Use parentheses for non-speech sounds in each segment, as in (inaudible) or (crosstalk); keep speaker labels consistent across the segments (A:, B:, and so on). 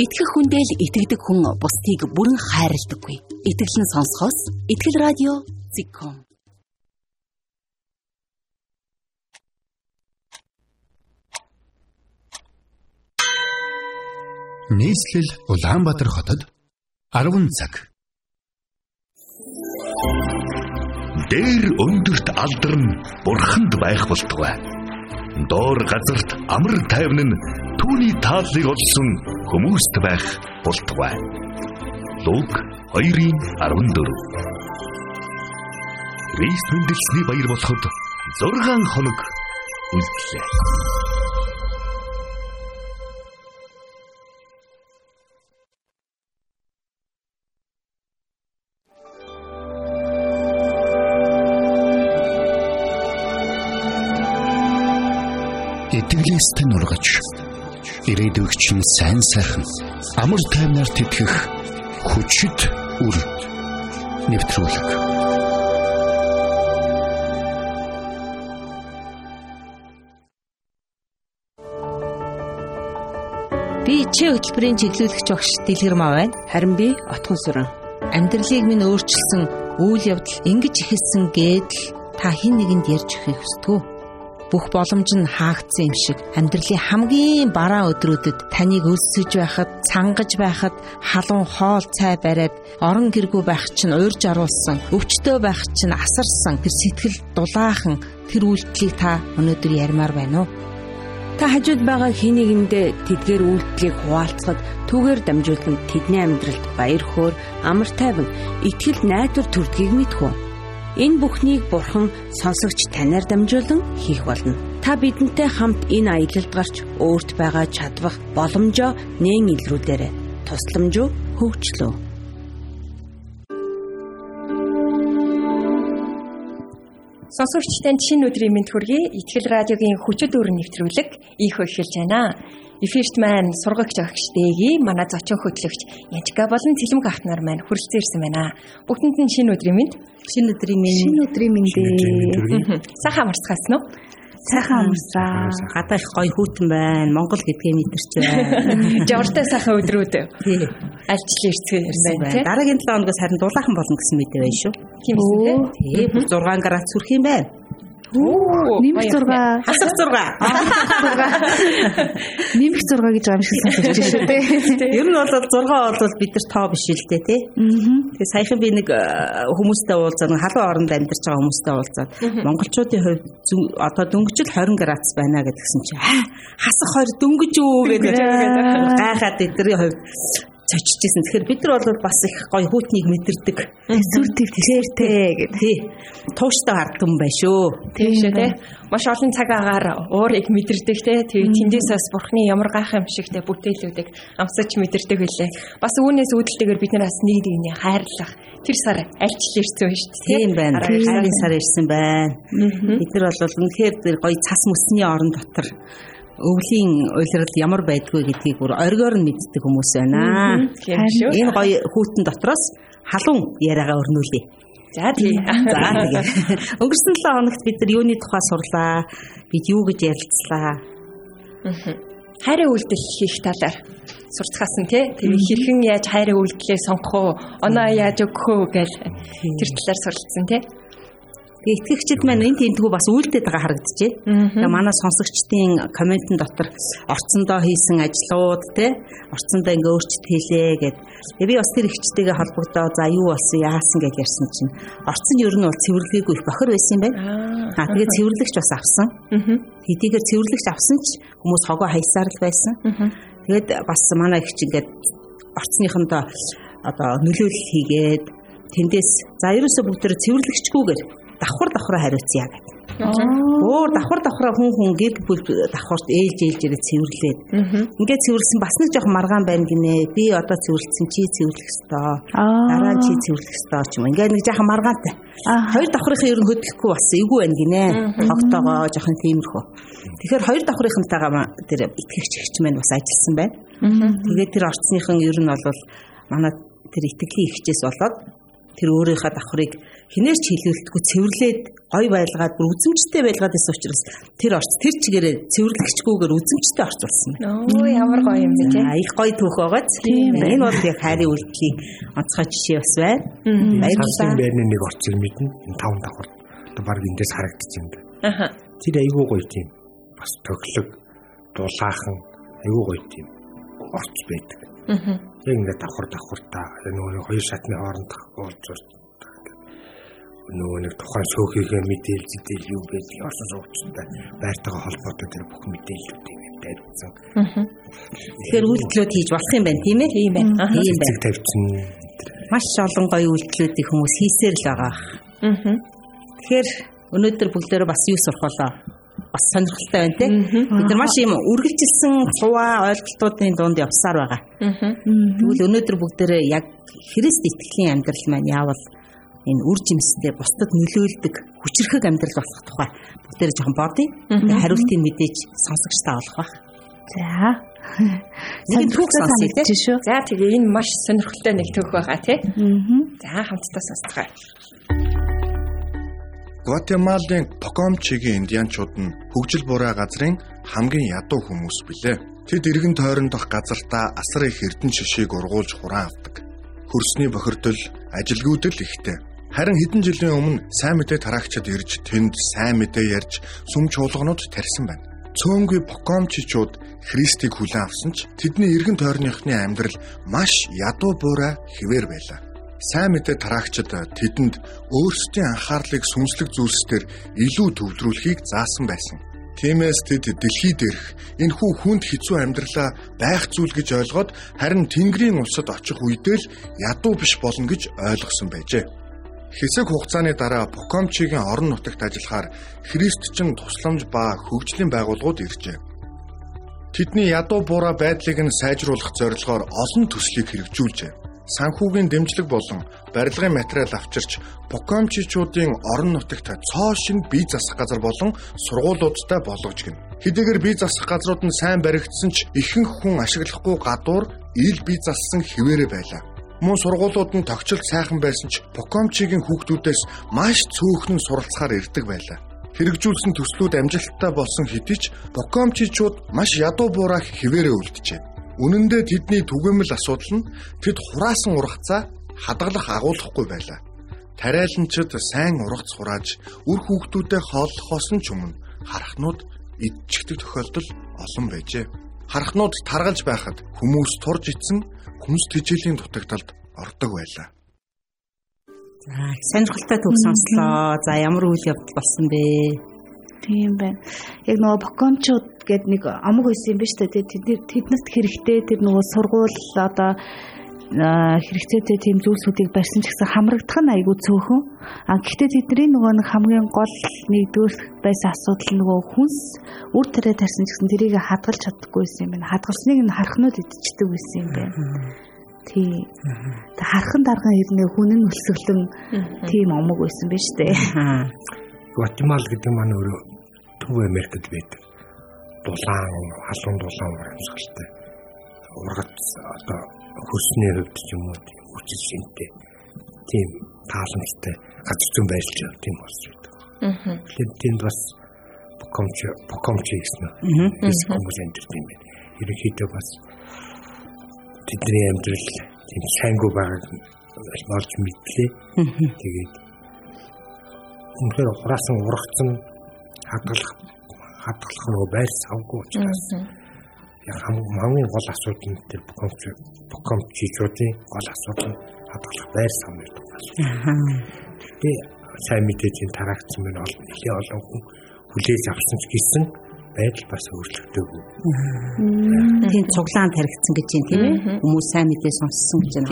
A: Итгэх хүндээ л итгэдэг хүн бусдыг бүрэн хайрладаггүй. Итгэлэн сонсохоос Итгэл радио Зикком.
B: Нийслэл Улаанбаатар хотод 10 цаг.
C: Дээр өндөрт алдарн бурханд байх болтугай. Доор газарт амар тайван нь түүний тааллыг олсон хүмүүст байх болтугай. Луг 2:14 Христ мэндэлсний баяр болоход 6 хоног үлдлээ.
B: Итгэлээс тань ургаж ирээдүйгч нь сайн сайхан амар таймнаар тэтгэх хүчит үр нэвтрүүлэг.
D: Би чи хөтөлбөрийн чиглүүлэгч багш Дэлгэрмаа байна.
E: Харин би отхон сүрэн.
D: Амьдралыг минь өөрчилсөн үйл явдал ингэж ихэлсэн гэдэл та хэн нэгэнд ярьж хүсдэг үү? Бүх боломж нь хаагдсан юм шиг амьдралын хамгийн бараа өдрүүдэд таныг өлсөж байхад, цангаж байхад, халуун хоол цай бариад, орон гэргүй байх чинь уурж аруулсан, өвчтөө байх чинь асарсан тэр сэтгэл дулаахан тэр үйлдэлийг та өнөөдөр ярмаар байна уу?
E: Та хажууд байгаа хий нэгэндээ тэдгээр үйлдэлийг хуваалцахад түүгээр дамжуулан тэдний амьдралд баяр хөөр, амар тайван, итгэл найдвар төрдгийг мэдхүү. Энэ бүхнийг Бурхан сонсогч танаар дамжуулан хийх болно. Та бидэнтэй хамт энэ аялалд гарч өөрт байгаа чадвах боломжоо нээн илрүүлээрэй. Тусламж уу хөгжлөө.
F: Сонсогч танд шинэ өдрийн мэнд хүргэе. Итгэл радиогийн хүчит өр нэвтрүүлэг их эхэлж байна. Эфирт маань сургагч агч дэги манай зочин хөтлөгч Янчка болон Цэлмэг ах нар маань хүрэлцэн ирсэн байна. Бүгдэнд нь шинэ өдрийн мэнд.
E: Шинэ өдрийн мэнд.
F: Шинэ өдрийн мэндээ. Сайхан амарцгаасан уу?
E: Сайхан амарцгаа.
D: Гадаа их гоё хүүтэн байна. Монгол гэдгээ мэдэрч
F: байна. Жортой сайхан өдрүүд.
D: Тий.
F: Альчлал ирсэн байна
D: тий. Дараагийн 7 хоногоос харин дулаахан болно гэсэн мэдээ байна шүү.
F: Тийм үү?
D: Тий. 6 градус хүрэх юм байна.
E: Нэмэх 6
D: хасах 6
E: нэмэх 6 гэж байгаа юм шиг сонсож байна шүү дээ.
D: Ер нь бол 6 бол бид нар тоо биш л дээ тий. Тэгээ саяхан би нэг хүмүүстэй уулзаад халуун оронд амьдарч байгаа хүмүүстэй уулзаад монголчуудын хувьд одоо дөнгөжл 20 градус байна гэдгсэн чи хасах 20 дөнгөж үү гэдэг. Гайхаад эдний хувьд цочижсэн. Тэгэхээр бид нар бол бас их гоё хүүтнийг мэдэрдэг.
E: Сүр төв тэлэртэй гэдэг.
D: Тий. Тууштай хардсан юм байна шүү.
F: Тийм шүү те. Маш олон цаг агаар уурыг мэдэрдэг те. Тэгээ тэндээсээс бурхны ямар гайхах юм шигтэй бүтээлүүдийг амсаж мэдэрдэг үлээ. Бас үүнээс үүдэлтэйгээр бид нар бас нэг нэгний хайрлах тэр сар альчл ирсэн шүү дээ.
D: Тийм байна. Хайрын сар ирсэн байна. Бид нар бол үнэхээр гоё цас мөсний орон дотор өвлийн уйлрал ямар байдгүй гэдгийг бүр оргиор нь мэддэг хүмүүс байна. Энэ гоё хүүтэн дотроос халуун яриагаа өрнүүлээ.
F: За тий.
D: За тэгээ. (laughs) Өнгөрсөн 7 хоногт бид нар юуны тухай сурлаа? Бид юу гэж ярилцлаа?
F: хайрын үйлдэл хийх талаар сурцгаасан тий. Тэгээ хэрхэн яаж хайрын үйлдэлээ сонгох уу? Оноо яаж өгөх үү гэл тэр талаар суралцсан тий.
D: Тэгээ итгэгчид маань энэ тэмдгүү бас үйлдээд байгаа харагдчихэ. Тэгээ манай сонсогчдын комментэн дотор орцондоо хийсэн ажлууд те орцондоо ингээ өөрчлөлт хийлээ гэд. Тэгээ би бас тэр ихчтэйгээ холбогдоо за юу болсон яасан гэж ярьсан чинь орцон ер нь бол цэвэрлэгээгүй их бохор байсан юм байна. Аа тэгээ цэвэрлэгч бас авсан. Хэдийгээр цэвэрлэгч авсан ч хүмүүс хогоо хайсаар л байсан. Тэгээд бас манай ихч ингээд орцныхондоо одоо нөлөөлөл хийгээд тэндээс за ерөөсө бүгд цэвэрлэгчгүйгээр давхар давхраа хариуцъя гэдэг. Өөр давхар давхраа хүн хүн гэр бүл давхарт ээлж ээлж ирээ цэвэрлээд. Ингээд цэвэрлсэн бас нэг жоох маргаан байна гинэ. Би одоо цэвэрлсэн чи цэвэрлэх ёстой. Дараа чи цэвэрлэх ёстой ч юм. Ингээд нэг жоохон маргаантай. Хоёр давхрын ер нь хөдлөхгүй бас эвгүй байна гинэ. Тогтоогоо жоохон тиймэрхүү. Тэгэхээр хоёр давхрынхантайгаа тэр итгэгч ихч маань бас ажилласан байна. Тэгээд тэр орцныхан ер нь бол манай тэр итгэлийн ихчээс болоод тэр өөрийнхөө давхрыг хинээрч хилүүлдэггүй цэвэрлээд гой байлгаад бүр үзэмжтэй байлгаад байсан учраас тэр орц тэр чигээрээ цэвэрлэгчгүйгээр үзэмжтэй орцуулсан байна.
F: Оо ямар гоё юм бэ те.
D: Их гоё түүх байгааз. Энэ бол яг хайрын үйлдэлийн онцгой жишээ бас байна.
G: Баярлалаа. Байрны нэг орцыг мэднэ. Энэ таван давхар. Одоо баг эндээс харагдчих юм байна.
F: Аха.
G: Тэр айгүй гоё тийм. Бас төглөг, дулаахан айгүй гоё тийм орц байдаг.
F: Аха.
G: Яг ингээд давхар давхартаа нөгөө хоёр шатны хооронд уулзвал нөгөө нэг тухайн шөөхийнхээ мэдээлэл зэтэл юу байдгийг орсон суугчтай байртайгаа холбоотой тэр бүх мэдээллүүд юм барьсан.
D: Тэгэхээр үйлдэлүүд хийж болох юм байна тийм ээ? Тийм
F: байна.
D: Тийм байна.
G: тавьсан.
D: Маш олон гоё үйлдэлүүдийг хүмүүс хийсээр л байгаа. Тэгэхээр өнөөдөр бүгдээрээ бас юу сурах болоо? Бас сонирхолтой байна те. Бид нар маш юм үргэлжилсэн цуваа ойлголтуудын дунд явсаар байгаа. Тэгвэл өнөөдөр бүгдээрээ яг Христ итгэлийн амьдрал маань яавал энэ үр жимстэй бусдад нөлөөлдөг хүчрхэг амьдрал болох тухай бүгдээрээ жоохон бодъё. Тэгээ хариултыг мэдээж сонсогчтой олох бах.
E: За.
D: Нэг түүх сонсъё
E: санагдчих шүү.
F: За тэгээ энэ маш сонирхолтой нэг төөх байгаа тий.
E: Аа.
F: За хамтдаа сонсцгаая.
H: Гватемалын Покомчигийн индианчууд нь хөгжил буруу газрын хамгийн ядуу хүмүүс билээ. Тэд эргэн тойрондох газартаа асар их эрдэн шишийг ургуулж хураан авдаг. Хөрсний бохирдол, ажилгүйдэл ихтэй. Харин хэдэн жилийн өмнө сайн мэдээ тараагчид ирж тэнд сайн мэдээ ярьж сүм чуулганууд тарьсан байна. Цөөнгүй Покомчичууд Христийг хүлээн авсан ч тэдний эргэн тойрныхны амьдрал маш ядуу буурай хിവэр байлаа. Сайн мэдээ тараагчид тэдэнд өөрсдийн анхаарлыг сүнслэг зүйлсээр илүү төвлөрүүлэхийг заасан байсан. Тиймээс тэд дэлхий дээрх энэхүү хүнд хэцүү амьдралаа байх зүйл гэж ойлгоод харин Тэнгэрийн улсад очих үедээ л ядуу биш болно гэж ойлгосон байжээ. Хэсэг хугацааны дараа Покомчигийн орон нутагт ажиллахаар христчин тусламж ба хөгжлийн байгууллагууд иржээ. Тэдний ядуу буураа байдлыг нь сайжруулах зорилгоор олон төслийг хэрэгжүүлжээ. Санхүүгийн дэмжлэг болон барилгын материал авчирч Покомчичуудын орон нутагт цоо шин бие засах газар болон сургуулиудтай болгож гин. Хэдийгээр бие засах газрууд нь сайн баригдсан ч ихэнх хүн ашиглахгүй гадуур ил бие зассан хിവэрэ байлаа. Мөн сургуулиуд нь тогтчилт сайхан байсан ч Покомчигийн хүүхдүүдээс маш цөөхнөн суралцахаар ирдэг байлаа. Хэрэгжүүлсэн төслүүд амжилттай болсон хэдий ч Покомчичууд маш ядуу буураа хിവэрэ үлджээ. Үнэн дээр тэдний түгээмэл асуудал нь тэд хураасан ургацаа хадгалах агуулгахгүй байлаа. Тариаланчид сайн ургац хурааж үр хүүхдүүдэд хооллохоос нь ч өмнө харахнууд идчихдэг тохиолдол олон байжээ. Харахнууд таргалж байхад хүмүүс турж ицсэн хүнс тэжээлийн дутагдалд ордог байлаа.
D: За сонирхолтой түүх сонслоо. За ямар үйл явдал болсон бэ?
E: Тийм байна. Яг нөгөө бокомчууд гээд нэг амг байсан юм биш үү? Тэд тэднэрт хэрэгтэй тэр нөгөө сургууль одоо хэрэгцээтэй тийм зүйлсүүдийг барьсан ч гэсэн хамрагдах нь айгүй цөөхөн. А гэхдээ тэдний нөгөө нэг хамгийн гол нэгдүгээр байсан асуудал нөгөө хүнс үр тариа тарьсан ч гэсэн тэрийг хадгалж чаддаггүй байсан юм байна. Хадгалсныг нь харахнууд идчихдэг байсан юм байна. Тий. Тэг хархан дарган ирнэ хүн нь өлсгөлэн тийм омог байсан биз дээ.
G: Гватемал гэдэг маань өөрөө Төв Америкт байдаг. Дулаан, халуун дулаан урамсгалтай. Ургац одоо хөрсний хувьд ч юм уу тийм хүчил шинтэй. Тийм тааламжтай газар зүйн байрлж явах тийм болж байдаг.
F: Аа.
G: Тэгэхээр тэнд бас Покомч Покомч гэсэн хэсэг хүмүүс амьдарч юм байна. Ерөнхийдөө бас тэдний амьдрал тийм сайнгүй байгааг олж мэдлээ. Тэгээд үнэхээр хураасан ургацсан хадгалах хадгалах нөгөө байр савгүй учраас хамгийн гол асуудал нь тэр Покомчичуудын гол асуудал нь хадгалах байр сав гэдэг байна. Тэгээ сайн мэдээж энэ тараагдсан байна олон нэлийн олон хүн хүлээж авсан ч гэсэн байдал бас өөрчлөгдөөгүй.
D: Тийм цуглаан таригдсан гэж юм тийм ээ. Хүмүүс сайн мэдээ сонссон гэж байна.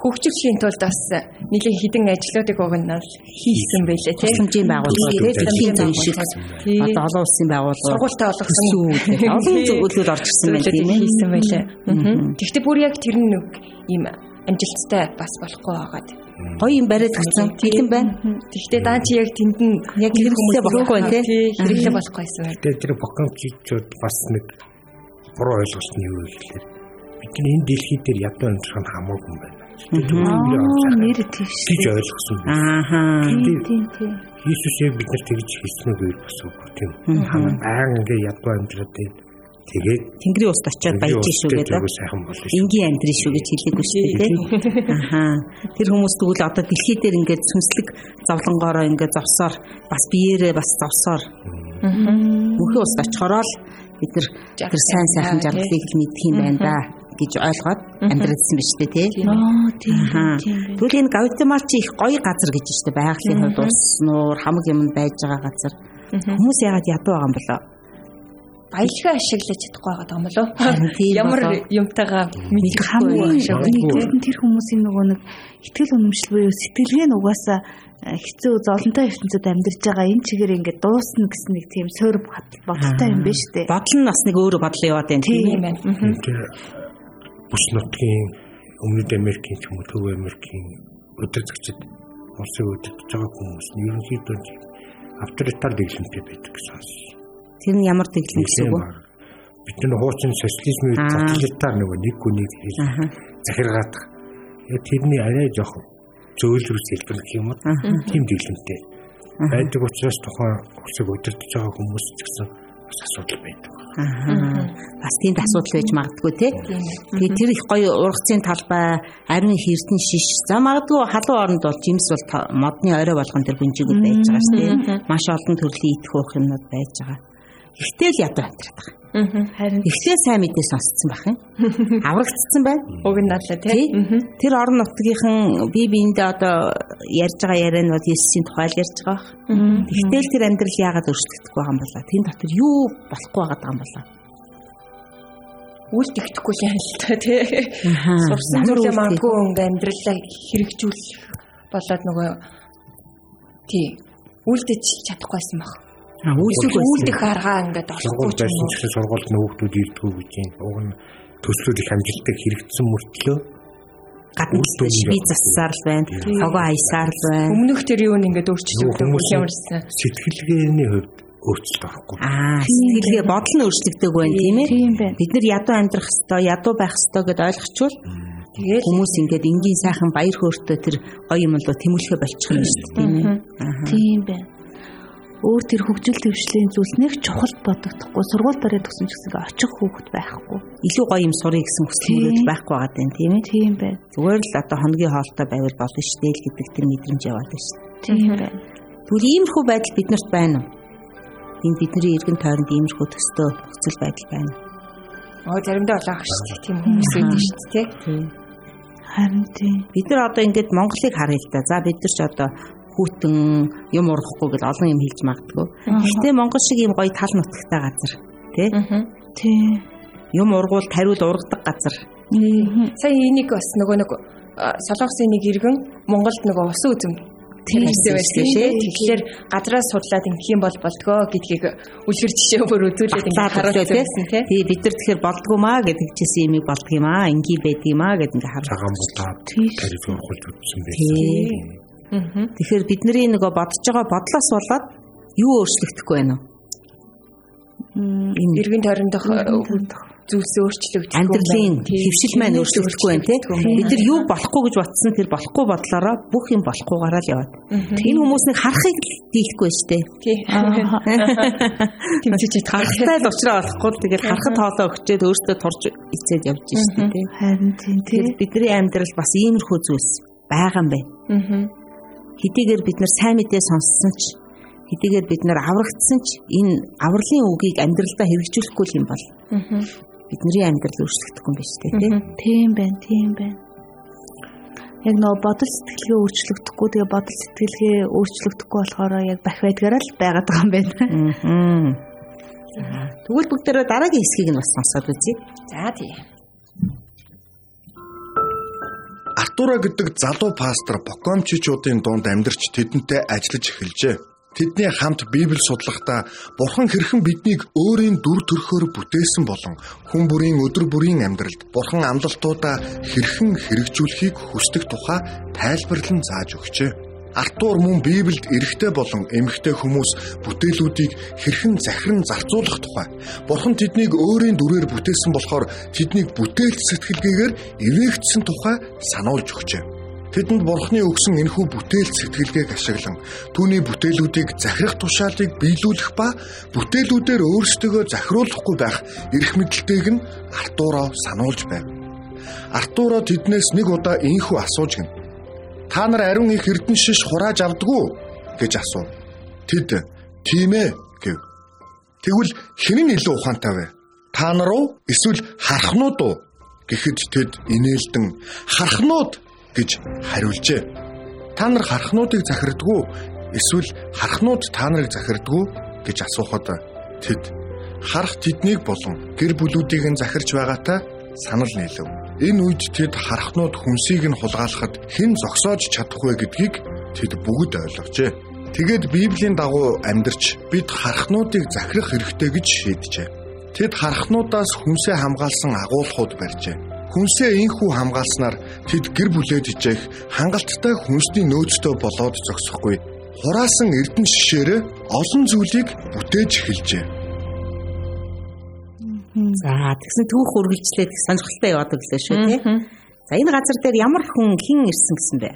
F: Хөгжлийн тулд бас нэлийн хідэн ажлуудыг уг нь бол хийсэн байлээ тий.
D: Тусламжийн байгууллагууд шиг одоо олон улсын байгууллагууд.
F: Сургуультай олгосон.
D: Олон зөвлөлүүд орж ирсэн байна тийм
F: хийсэн байлээ. Гэхдээ бүр яг тэр нь нэг ийм амжилттай бас болохгүй байгаад.
D: Гоё юм бариад гацсан тийм байна.
F: Тэгэхдээ даа чи яг тэнд нь
D: Яг хэрэглээ болохгүй байна, тий?
F: Хэрэглээ болохгүй байсан. Байна.
G: Тэгээ тэр Покомчичууд бас нэг буруу ойлголт нь юу вэ гэхээр бид нар энэ дэлхий дээр ядуу амьдрах нь хамаагүй юм байна. Нэр тийш гэж ойлгосон.
D: Ааха.
G: Тийм тийм. Иесус яг бид нарт тэгж хэлсэн үг бас үг тийм. Баян ингээ ядуу амьдраад байна. Тэгээд
D: Тэнгэрийн уст очиод баяж шүү гэдэг. Энгийн амьдрын шүү гэж хэлээгүй шүү дээ. Ахаа. Тэр хүмүүс тэгвэл одоо дэлхий дээр ингээд сүнслэг зовлонгоороо ингээд зовсоор бас биеэрээ бас зовсоор мөнхийн уст очихороо л бид нар тэр сайн сайхан жаргалыг л мэдэх юм байна да гэж ойлгоод амьдралсан биз дээ тий.
E: Аа тийм
D: Ахаа.
E: тийм.
D: Тэгвэл энэ Гавдимар чи их гоё газар гэж штэ байгалийн хувьд ус нуур хамаг юм байж байгаа газар. Хүмүүс яагаад ядуу байгаа юм болоо?
F: баялгаа ашиглаж чадахгүй байгаа юм болов
D: тийм
F: ямар юмтайгаа мэдэх
E: хамгийн
F: шүү.
E: тэр хүмүүсийн нөгөө нэг ихтгэл үнэмшил буюу сэтгэлгээ нь угаасаа э, хэцүү золонтой ертөнцид амьдарч байгаа энэ чигээр ингээд дуусна гэсэн нэг тийм суур бодолтой юм байна шүү дээ.
D: Бодол нь бас нэг өөр бодол яваад байна тийм
F: Тийм байна.
G: Бүс нутгийн Өмнөд Америкийн ч юм уу Төв Америкийн өдөртөгчд Орсын өдөртөж байгаа хүмүүс нь ерөнхийдөө авторитар дэглэмтэй байдаг гэсэн.
D: Тэр нь ямар дэглэм гэсэн үг вэ?
G: Бид нар хуучин социализмын үед тоталитар нөгөө нэг хүнийг хэл захиргаадах. Тэрний арай жоохон зөөлрөс хэлбэр гэх юм уу? Тийм дэглэмтэй байдаг учраас тухайн Орсыг өдөртөж байгаа хүмүүс ч гэсэн бас асуудал байдаг.
D: Аа. Бас тийм асуудал байж магадгүй тий. Тэгээ тэр их гоё ургацын талбай, ариун хэрдэн шиш. За магадгүй халуун оронд бол жимс бол модны орой болгон тэр гүнжигүүд байж байгаа шүү дээ. Маш олон төрлийн идэх уух юмнууд байж байгаа. Ихтэй л ядуу амьдраад байгаа.
E: Харин
D: Ихтэй сайн мэдээ сонсцсон байх юм. (laughs) Аврагдсан байна.
F: Уг нь надлаа
D: Тий.
F: тий. Мгм.
D: Тэр орон нутгийнхан бие биендээ одоо ярьж байгаа яриа нь бол Есүсийн тухай л ярьж байгаа. Тэгтэл тэр амьдрал яагаад өөрчлөгдөхгүй байгаа юм болоо? Тэн дотор юу болохгүй байгаа юм болоо?
F: Үл тэгдэхгүй л та тий. Сурсан зүйлээ магадгүй ингээ амьдралаа хэрэгжүүлэх болоод нөгөө тий үлдэж чадахгүйсэн баг.
D: Байсан.
F: Үлдэх аргаа ингээд олохгүй ч юм уу.
G: сургуульд нь хүүхдүүд ирдгүү гэж юм. Уг нь төслүүд их амжилттай хэрэгжсэн мөртлөө
D: гадна
G: яг-
D: засаар л байна. Хогоо аясаар л байна.
F: Өмнөх тэр юу нэг ингээд өөрчлөгдөв
G: хүмүүс
F: ямарсан.
G: сэтгэлгээний хувьд өөрчлөлт орохгүй.
D: Аа, сэтгэлгээ бодол нь өөрчлөгдөг байна тийм ээ. Бид нар ядуу амьдрах хэвээр, ядуу байх хэвээр гэдээ ойлгочвол
F: Тэгээд
D: хүмүүс ингээд энгийн сайхан баяр хөөртэй тэр гоё юм л тэмүүлэхэ болчих юм шүү дээ тийм ээ. Аа.
E: Тийм байна. Өөр тэр хөгжил төвшлийн зүйлс нэг чухал бодогдохгүй сургууль бараад төгсөн ч гэсэн очих хүүхэд байхгүй.
D: Илүү гоё юм сурыг гэсэн хүсэл мөрөөдөл байхгүй байгаа юм тийм ээ.
E: Тийм байна.
D: Зүгээр л одоо хоногийн хоолтой байвал болно шүү дээ л гэдэг тэр мэдрэмж яваад байна шүү.
E: Тийм байна.
D: Тэгвэл иймэрхүү байдал биднэрт байна уу? Энэ бидний эргэн тойронд иймэрхүү төстэй нөхцөл байдал байна.
F: оо заримдаа болоох шүү дээ. Тийм хүмүүс байдаг шүү дээ тий.
E: Харин тийм.
D: Бид нар одоо ингээд Монголыг харъя л да. За бид нар ч одоо хүүтэн юм урахгүй гэж олон юм хэлж магадгүй. Гэхдээ Монгол шиг ийм гоё тал нутагтай газар тий
E: Тийм.
D: юм ургуул тариул ургадаг газар.
F: Сая энийг бас нөгөө нэг солонгосын нэг иргэн Монголд нөгөө усан үзэм
D: Тийм
F: хэлсэн байсан
D: дээ.
F: Тэгэхээр гадраас судлаад ингэх юм бол болдгоо гэдгийг үлгэр жишээ бүр үзүүлээд ингэ харуулсан
D: тий.
F: байсан тий.
D: Тий бид нар тэгэхээр болдгоо маа гэдэг чийсэн юм болдго юм аа. Ингийн байдаг юм аа гэдэг ингээ харуулж.
G: Цагаан будаад тариф урахулж өгсөн байсан.
D: Тэгэхээр бидний нөгөө бодож байгаа бодлоос болоод юу өөрчлөгдөхгүй байна уу?
F: Иргэн тойрондох зүйлс өөрчлөгдөх
D: амьдралын хөвшил маань өөрчлөгдөхгүй байна тий. Бид нар юу болохгүй гэж бодсон тэр болохгүй бодлороо бүх юм болохгүйгаараа л яваад. Энэ хүмүүсийг харахыг л дийлэхгүй шүү дээ.
F: тий. (laughs) Тэмцэж (laughs) чадах.
D: Харахтай л уучраа болохгүй тэгэл харахад хоолоо өгчээд өөртөө турж ицээд явж шүү дээ тий.
E: Харин тийм тий.
D: Тэгэхээр бидний амьдрал бас иймэрхүү зүйлс байгаа юм байна.
F: Аа.
D: Хэдийгээр бид нар сайн мэдээ сонссон ч хэдийгээр бид нар аврагдсан ч энэ авралын үгийг амьдралдаа хэрэгжүүлэхгүй юм бол бидний амьдрал өөрчлөгдөхгүй юм биш үү тий.
E: Тийм байна, тийм байна. Яг нөө бодол сэтгэлгээ өөрчлөгдөхгүй тэгээ бодол сэтгэлгээ өөрчлөгдөхгүй болохоор яг бах байдгаараа л байгаад байгаа юм байна.
D: Аа. Тэгвэл бүгдээрээ дараагийн хэсгийг нь бас сонсоод үзье.
F: За тий.
H: Артура гэдэг залуу пастор Бокомчичуудын дунд амьдарч тэдэнтэй ажиллаж эхэлжээ. Тэдний хамт Библийг судлахдаа Бурхан хэрхэн биднийг өөрийн дүр төрхөөр бүтээсэн болон хүн бүрийн өдөр бүрийн амьдралд Бурхан амлалтуудаа хэрхэн хэрэгжүүлэхийг хүсдэг тухай тайлбарлан зааж өгчээ. Артур мөн Библиэд эрэгтэй болон эмэгтэй хүмүүс бүтээлүүдийг хэрхэн захиран зарцуулах тухай Бурхан тэднийг өөрийн дүрээр бүтээсэн болохоор тэднийг бүтээлч сэтгэлгээгээр эвээгдсэн тухай сануулж өгчээ. Тэдэнд Бурханы өгсөн энэхүү бүтээлч сэтгэлгээг ашиглан түүний бүтээлүүдийг захирах тушаалыг биелүүлэх ба бүтээлүүдээр өөрсдөө захируулахгүй байх эрх мэдэлтэйг нь Артуроо сануулж байв. Артуроо тэднээс нэг удаа инхүү асууж гин. Та нар ариун их эрдэн шиш хурааж авдгүү гэж асуув. Тэд тийм ээ гэв. Тэгвэл хэн нь илүү ухаантай вэ? Та нар уу эсвэл хархнууд уу? Гэхэд тэд инээлдэн хархнууд гэж хариулжээ. Та нар хархнуудыг захирдгүү эсвэл хархнууд та нарыг захирдгүү гэж асуухад тэд харах тэднийг болон гэр бүлүүдийг нь захирч байгаатай санал нийлв. Энэ үед тэд харахнууд хүнсийг нь хулгайлахад хэн зогсоож чадах вэ гэдгийг тэд бүгд ойлгожээ. Тэгээд Библийн дагуу амьдарч бид харахнуудыг захирах хэрэгтэй гэж шийджээ. Тэд харахнуудаас хүнсээ хамгаалсан агуулгууд барьжээ. Хүнсээ инхүү хамгаалснаар тэд гэр бүлээд ижээх хангалттай хүнсний нөөцтэй болоод зогсохгүй. Хураасан эрдэнэ шишээрээ олон зүйлийг бүтээж эхэлжээ.
D: За тэгсэн түүх үргэлжлээд сонирхолтой яваадаг лээ шүү тий. За энэ газар дээр ямар хүн хэн ирсэн гэсэн бэ?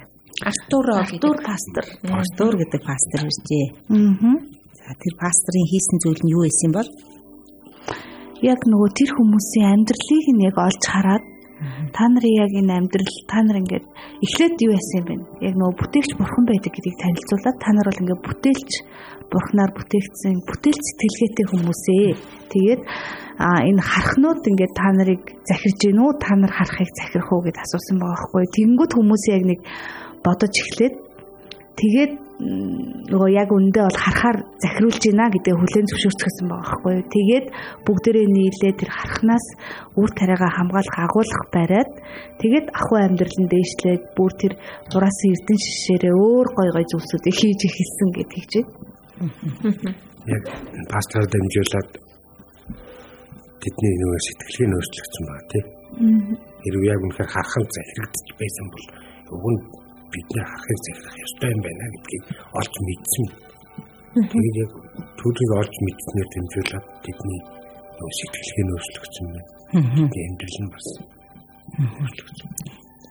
F: Артур
D: Артур пастор. Артур гэдэг пастор иржээ. Аа. За тэр пастрын хийсэн зүйл нь юу байсан бол?
I: Яг нөгөө тэр хүмүүсийн амьдралыг нь яг олж хараад та нарын яг энэ амьдрал та нар ингээд эхлээд юу яасан юм бэ? Яг нөгөө бүтээгч бурхан байдаг гэдгийг танилцуулаад та нар бол ингээд бүтээлч бурхнаар бүтээгдсэн бүтээл сэтгэлгээтэй хүмүүсээ. Тэгээд а энэ харахнууд ингээд та нарыг захирж гинүү та нар харахыг захирах уу гэд асуусан байгаа байхгүй. Тэнгүүд хүмүүс яг нэг бодож эхлээд тэгээд нөгөө яг үндэ бол харахаар захируулж гинэ гэдэг хүлэн зөвшөөрчихсөн байгаа байхгүй юу. Тэгээд бүгдээрээ нийлээ тэр харахнаас үр тариагаа хамгаалах агуулгах бариад тэгээд ахуй амьдралын дээшлээд бүр тэр дураасан эрдэн шишээрээ өөр гой гой зүйлсүүдийг хийж эхэлсэн гэдгийг чинь.
G: Яг пастор дамжуулаад тэдний нөгөө сэтгэлгээ нөөцлөгдсөн байна тий. Хэрвээ яг үнэхээр хархан захирагдчих байсан бол нь бидний харахыг захирах ёстой юм байна гэдгийг олж мэдсэн. Тэгээд яг түүнийг олж мэдснээр дамжуулаад тэдний нөгөө сэтгэлгээ нөөцлөгдсөн байна. Тэгээд амьдрал нь бас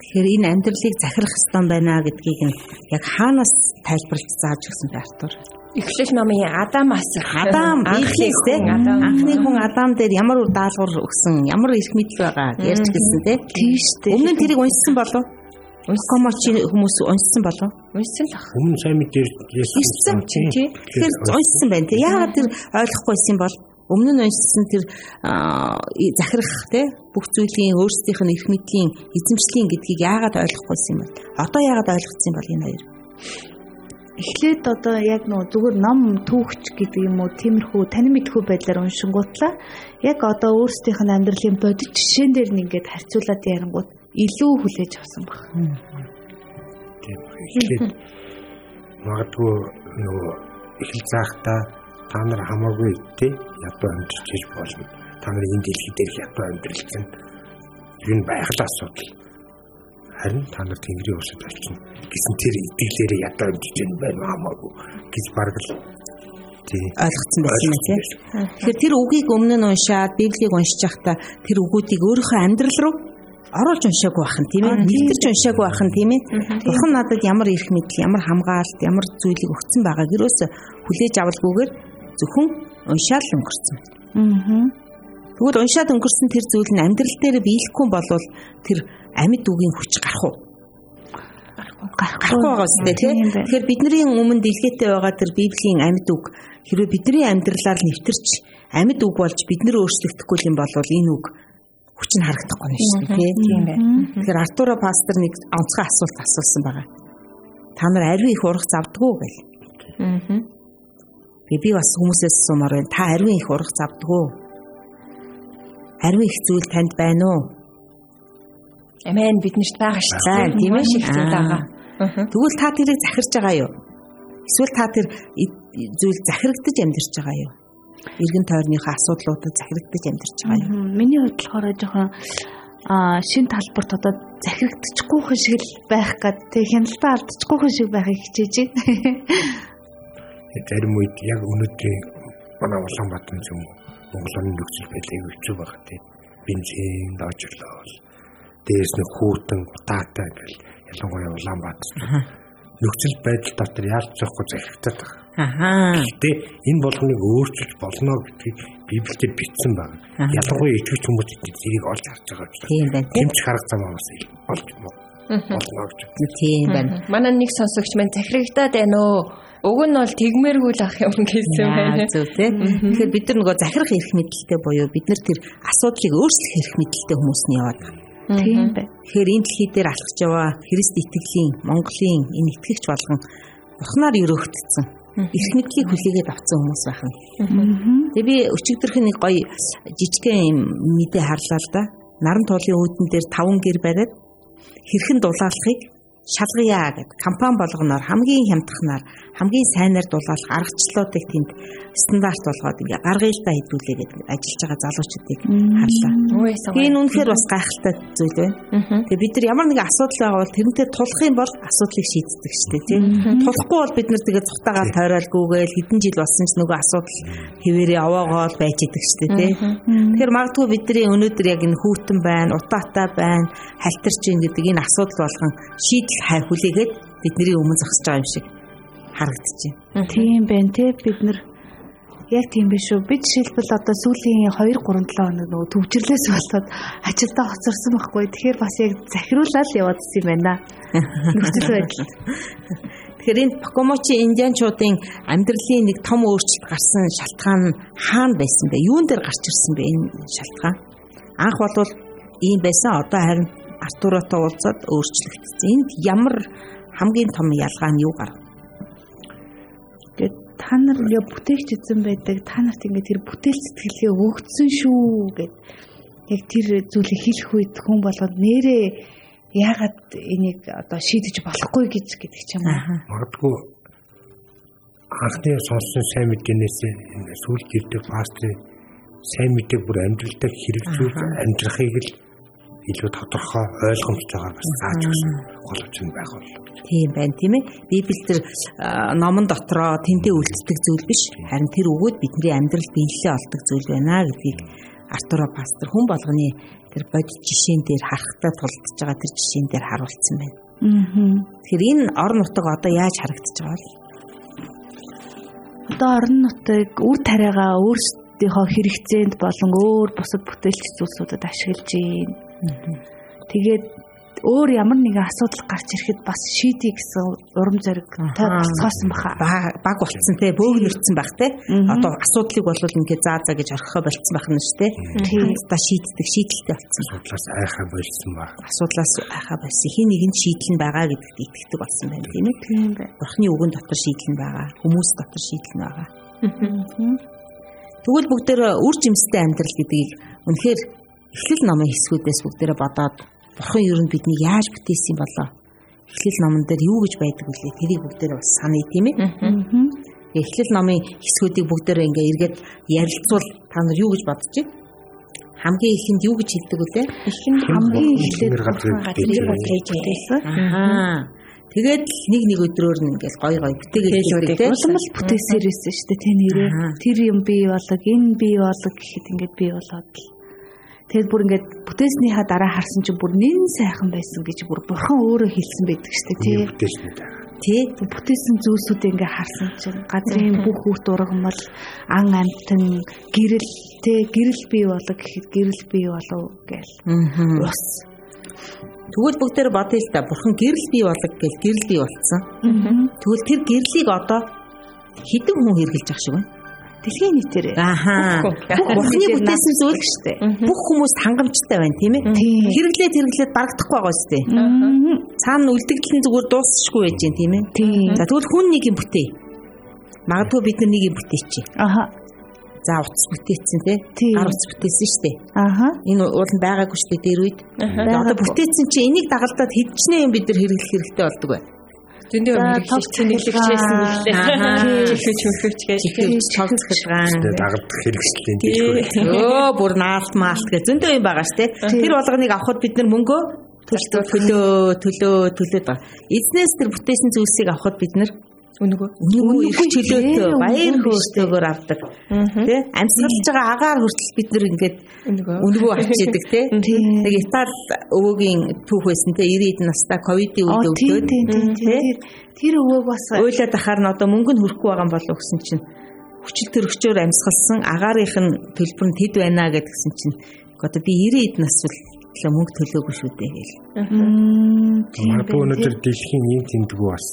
D: Тэгэхээр энэ амьдралыг захирах ёстой байна гэдгийг нь яг хаанаас тайлбарлаж зааж өгсөн бэ Артур?
F: Эхлэл номын Адамаас
D: Адам Библиэс те анхны хүн Адам дээр ямар үр даалгавар өгсөн, ямар эрх мэдэл байгаа ярьж гисэн те.
I: Тийш дээ.
D: Өмнө нь тэрийг уншсан болов? Уншкоморч хүмүүс уншсан болов?
F: Уншсан л ах.
G: өмнө сайн мэдээж
D: Ирсэн чинь тий. Тэгэхээр уншсан байна тий. Яагаад тэр ойлгохгүйсэн бол өмнө нь уншсан тэр захирах тий бүх зүйлийн өөрсдийнх нь эрх мэдлийн эзэмшлийн гэдгийг яагаад ойлгохгүйсэн юм бол одоо яагаад ойлгоцсон бол энэ хоёр
I: эхлээд одоо яг нөө зүгээр ном түүхч гэдэг юм уу тиймэрхүү танин мэдхүү байдлаар уншингуутлаа яг одоо өөрсдийнх нь амьдралын бодит жишээн дээр нь ингээд харьцуулаад ярангууд илүү хүлээж авсан баг.
G: Тийм эхлээд магадгүй нөгөө эхэл заахта та нар хамаагүй тий ядуу амьдчиж болно. Та нар энэ дэлхий дээр ядуу амьдралсан юу н байх л асуудал харин та нар Тэнгэрийн усад очино гэсэн тэр итгэлээрээ ядаа өмжиж юм байна хамаагүй гэж бараг л
D: ойлгоцсон байсан юм тийм. Тэгэхээр тэр үгийг өмнө нь уншаад Библийг уншиж байхдаа тэр үгүүдийг өөрийнхөө амьдрал руу оруулж уншаагүй байх нь тийм ээ. Нэгтэрч уншаагүй байх нь тийм ээ. Бурхан надад ямар эрх мэдэл, ямар хамгаалалт, ямар зүйлийг өгсөн байгааг юусоо хүлээж авалгүйгээр зөвхөн уншаал өнгөрцөн. Аа. Тэгвэл уншаад өнгөрсөн тэр зүйл нь амьдрал дээр биелэхгүй болвол тэр амьд үгийн хүч гарах уу? гарахгүй байгаа үстэй тийм. Тэгэхээр бидний өмнө дэлгэтэй байгаа тэр Библийн амьд үг хэрвээ бидний амьдралаар нэвтэрч амьд үг болж бид нар өөрчлөгдөхгүй юм бол энэ үг хүч нь харагдахгүй нь шүү дээ тийм байна. Тэгэхээр Артура пастор нэг онцгой асуулт асуусан байгаа. Та нар ариун их урах завдггүй гэл. Аа. Би бас хүмүүсээс сумаар байна. Та ариун их урах завдггүй. Ариун их зүйл танд байна уу?
F: Амен биднэрт байгаа шүү
D: дээ. Тийм ээ
F: шиг зүйл байгаа.
D: Тэгвэл та тэрийг захирж байгаа юу? Эсвэл та тэр зүйл захирагдаж амьдарч байгаа юу? Иргэн тойрныхоо асуудлуудад захирагдаж амьдарч байгаа юу?
I: Миний хувьд болохоор жоохон аа шин талбарт одоо захирагдчихгүй хүн шиг л байх гад тэг хяналтаа алдчихгүй хүн шиг байхыг хичээж байна.
G: Зарим үед яг өнөөдрийн манай Улаанбаатар юм Монголын нөхцөл байдлыг хэцүү байгаа тийм бензин доожлол дээрс нь хүүтэн утаатай гэл ялангуяа Улаанбаатар нөхцөл байдал дотор яалт зоохгүй захирагдаад байгаа.
D: Ахаа.
G: Гэтэ энэ болгоныг өөрчилж болно гэдгийг Библиэд бичсэн байна. Ялангуяа итгэж хүмүүс эднийг олж харж байгаа учраас.
D: Тийм байна тийм.
G: Тэмч харах зам аваас олж болно гэж.
D: Тийм байна.
F: Манай нэг сонсогч маань захирагдаад байна уу? Уг нь бол тэгмээргүй л ах юм гэсэн байна.
D: Зөв тийм. Тэгэхээр бид нар нөгөө захирах эрх мэдэлтэй буюу бид нар тэр асуудлыг өөрчлөх эрх мэдэлтэй хүмүүс нь яваад байгаа.
I: Тийм бай.
D: Тэгэхээр энэ дэлхий дээр алхаж яваа Христ итгэлийн Монголын энэ итгэгч болгон Бурхнаар өрөөгдсөн эрх мэдлийг хүлээгээд авсан хүмүүс байна. Тэгээ би өчигдөрх нэг гоё жижигхэн юм мэдээ харлаа л да. Наран тоолын үүдэн дээр таван гэр бариад хэрхэн дулаалахыг шалгая гэд компани болгоноор хамгийн хямдхнаар хамгийн сайнаар дулаалах аргачлалуудыг тэнд стандарт болгоод ингээ гаргыйлтаа хэдүүлээ гэдэг ажиллаж байгаа залуучуудыг харлаа. Энэ үнэхээр бас гайхалтай зүйл байна. Тэгээ бид нар ямар нэгэн асуудал байгаа бол тэрнтэй тулах юм бол асуудлыг шийддэг шүү дээ тийм. Тулахгүй бол бид нар тэгээ цухтагаар тойролгүйгээл хэдэн жил болсон ч нөгөө асуудал хэвээрээ овоогоол байж идэг шүү дээ тийм. Тэгэхээр магадгүй бидний өнөөдөр яг энэ хүүтэн байна, утаатай байна, халтарч ийн гэдэг энэ асуудал болгон шийдэл хай хүлээгээд бидний өмнө зогсож байгаа юм шиг харагдчихэв.
I: Тийм байна те бид нар яг тийм биш үү. Бид жишээлбэл одоо сүүлийн 2 3 7 хоног нөгөө төвчрлээс болоод ажилдаа хоцорсон байхгүй. Тэгэхээр бас яг захируулаад яваадсан юм байна. Нөхцөл байдал.
D: Тэгэхээр энэ Покомочи индианчуудын амьдралын нэг том өөрчлөлт гарсан шалтгаан хаана байсан бэ? Юун дээр гарч ирсэн бэ энэ шалтгаан? Анх бол ийм байсан. Одоо харин Артуротой уулзаад өөрчлөгдсөн. Энд ямар хамгийн том ялгаа нь юу гарав?
I: Тэгээд та нар яа бүтээгч эзэн байдаг. Та нарт ингээд тэр бүтээл сэтгэлгээ өгдсөн шүү гэд яг тэр зүйлийг хэлэх үед хүн болгоод нэрээ яагаад энийг одоо шийдэж болохгүй гэж гэдэг ч юм уу.
G: Магадгүй анхны сонссон сайн мэдээнээс энэ сүүл жилдээ пастрын сайн мэдээг бүр амьдралдаа хэрэгжүүл амьдрахыг л илүү тодорхой ойлгомжтойгоор бас зааж өгсөн голч нь байх бол.
D: Тийм байна тийм ээ. Библиэл тэр а, номон дотроо тэнтэй үлддэг зүйл биш. Харин тэр өгөөд бидний амьдралд биелэлээ олдог зүйл байна гэдгийг Артуро пастор хүн болгоны тэр бодит жишээн дээр харахтаа тулдж байгаа тэр жишээн дээр харуулсан байна.
I: Аа.
D: Тэгэхээр энэ орон нутаг одоо яаж харагдаж байгаа вэ?
I: Одоо орон нутаг үр тариагаа өөрсдийнхөө хэрэгцээнд болон өөр бусад бүтээлч зүйлсүүдэд ашиглаж байна. Тэгээд өөр ямар нэгэн асуудал гарч ирэхэд бас шийдий гэсэн урам зоригтой болцоосон баха.
D: Ба- баг болцсон те бөөгнөрцөн байх те. Одоо асуудлыг бол ингээд заа заа гэж орхихоо болцсон байх нь шүү те. Хамтдаа шийддэг шийдэлтэй болцсон.
G: Судлаас айхаа болсон ба.
D: Асуудлаас айхаа болсон. Хин нэгэнд шийдэл нь байгаа гэдэгт итгэдэг болсон байна тийм ээ.
I: Тийм бай.
D: Бурхны үгэн дотор шийдэл нь байгаа. Хүмүүс дотор шийдэл нь байгаа. Тэгвэл бүгдээр үр жимстэй амьдрал гэдгийг үнэхээр эхлэл номын хэсгүүдээс бүгдээрээ бодоод Бурхан ер нь биднийг яаж бүтээсэн болоо? Эхлэл номон дээр юу гэж байдаг вүлээ? Тэрийг бүгдээрээ бас саная тийм ээ. Эхлэл номын хэсгүүдийг бүгдээрээ ингээ эргээд ярилцвал та нар юу гэж бодож байна? Хамгийн ихэнд юу гэж хэлдэг вүлээ?
I: Ихэнд хамгийн
G: газрыг бүтээж
I: бүтээж байсан.
D: Аа. Тэгээд л нэг нэг өдрөөр нь ингээл гой гой бүтээгээд хэлдэг тийм.
I: Улам л бүтээсээр байсан шүү дээ тэ нэрээ. Тэр юм бий болог, энэ бий болог гэхэд ингээд бий болоод л. Тэгэд бүр ингээд бүтээснийхаа дараа харсан чинь бүр нэн сайхан байсан гэж бүр бурхан өөрөө хэлсэн байдаг шүү дээ тий.
D: Тий.
I: Бүтээсэн зүйлсүүдээ ингээд харсан чинь газрын бүх үр дургамал, ан амтан, гэрэл тий гэрэл бий болог гэхэд гэрэл бий болов гээл.
D: Аа.
I: Ус.
D: Тэгвэл бүгдээр бодъё л та бурхан гэрэл бий болог гэж гэрэл бий болцсон. Тэгвэл тэр гэрлийг одоо хідэн хүн хэрглэж ах шиг байна.
I: Дэлхийн нийтээр
D: Ааха. Бурхны бүтээсэн зүйл штэ. Бүх хүмүүст хангамжтай байна тийм ээ. Хэрэглээд хэрэглээд барагдахгүй байгаа штэ. Цаана үлдэгдэл нь зүгээр дуусчихгүй байж гэн тийм ээ. За тэгвэл хүн нэг юм бүтээ. Магадгүй бид нэг юм бүтээчих.
I: Аха.
D: За утас бүтээсэн тий. Гар утас бүтээсэн штэ.
I: Аха.
D: Энэ уул нь байгаагүй штэ дээр үед. Одоо бүтээсэн чи энийг дагалдаад хэдчнээ юм бид нар хэрэглэх хэрэгтэй болдог бай.
F: Зөндөө өмөрөглөж тэнэглэгчээсэн гэлээ. Чихвч мөхөвч гэж
D: чихвч цогцгдгаан.
G: Дагардах хэрэгслийн дэлгүүр.
D: Өө бүр наалт маалт гэж зөндөө юм байгаа ш тэ. Тэр болгоныг авахд бид нар мөнгөө төлөө төлөө төлөөд байгаа. Эзнээс тэр бүтээсэн зүйлсийг авахд бид нар
F: Үнэгүй.
D: Үнэгүй их чөлөөтэй баяр хөөртэйгээр авдаг. Тэ? Амьсгалж байгаа агаар хүртэл бид нар ингээд үнэгүй авчидаг тэ. Нэг Итали өвөгийн түүх байсан тэ? 90-д настай ковидын үед өвдөөд
I: тэ. Тэр өвөөг бас
D: уйлаад ахаар нь одоо мөнгө нь хүрэхгүй байгаа юм болов гэсэн чинь. Хүчил төрөгчөөр амьсгалсан агаарынх нь төлбөр нь тэд байна гэдгсэн чинь. Одоо би 90-д нас бол мөнгө төлөөгүй шүү дээ гэл.
G: Магадгүй өнөөдөр дэлхийн ийм тэмдгүү бас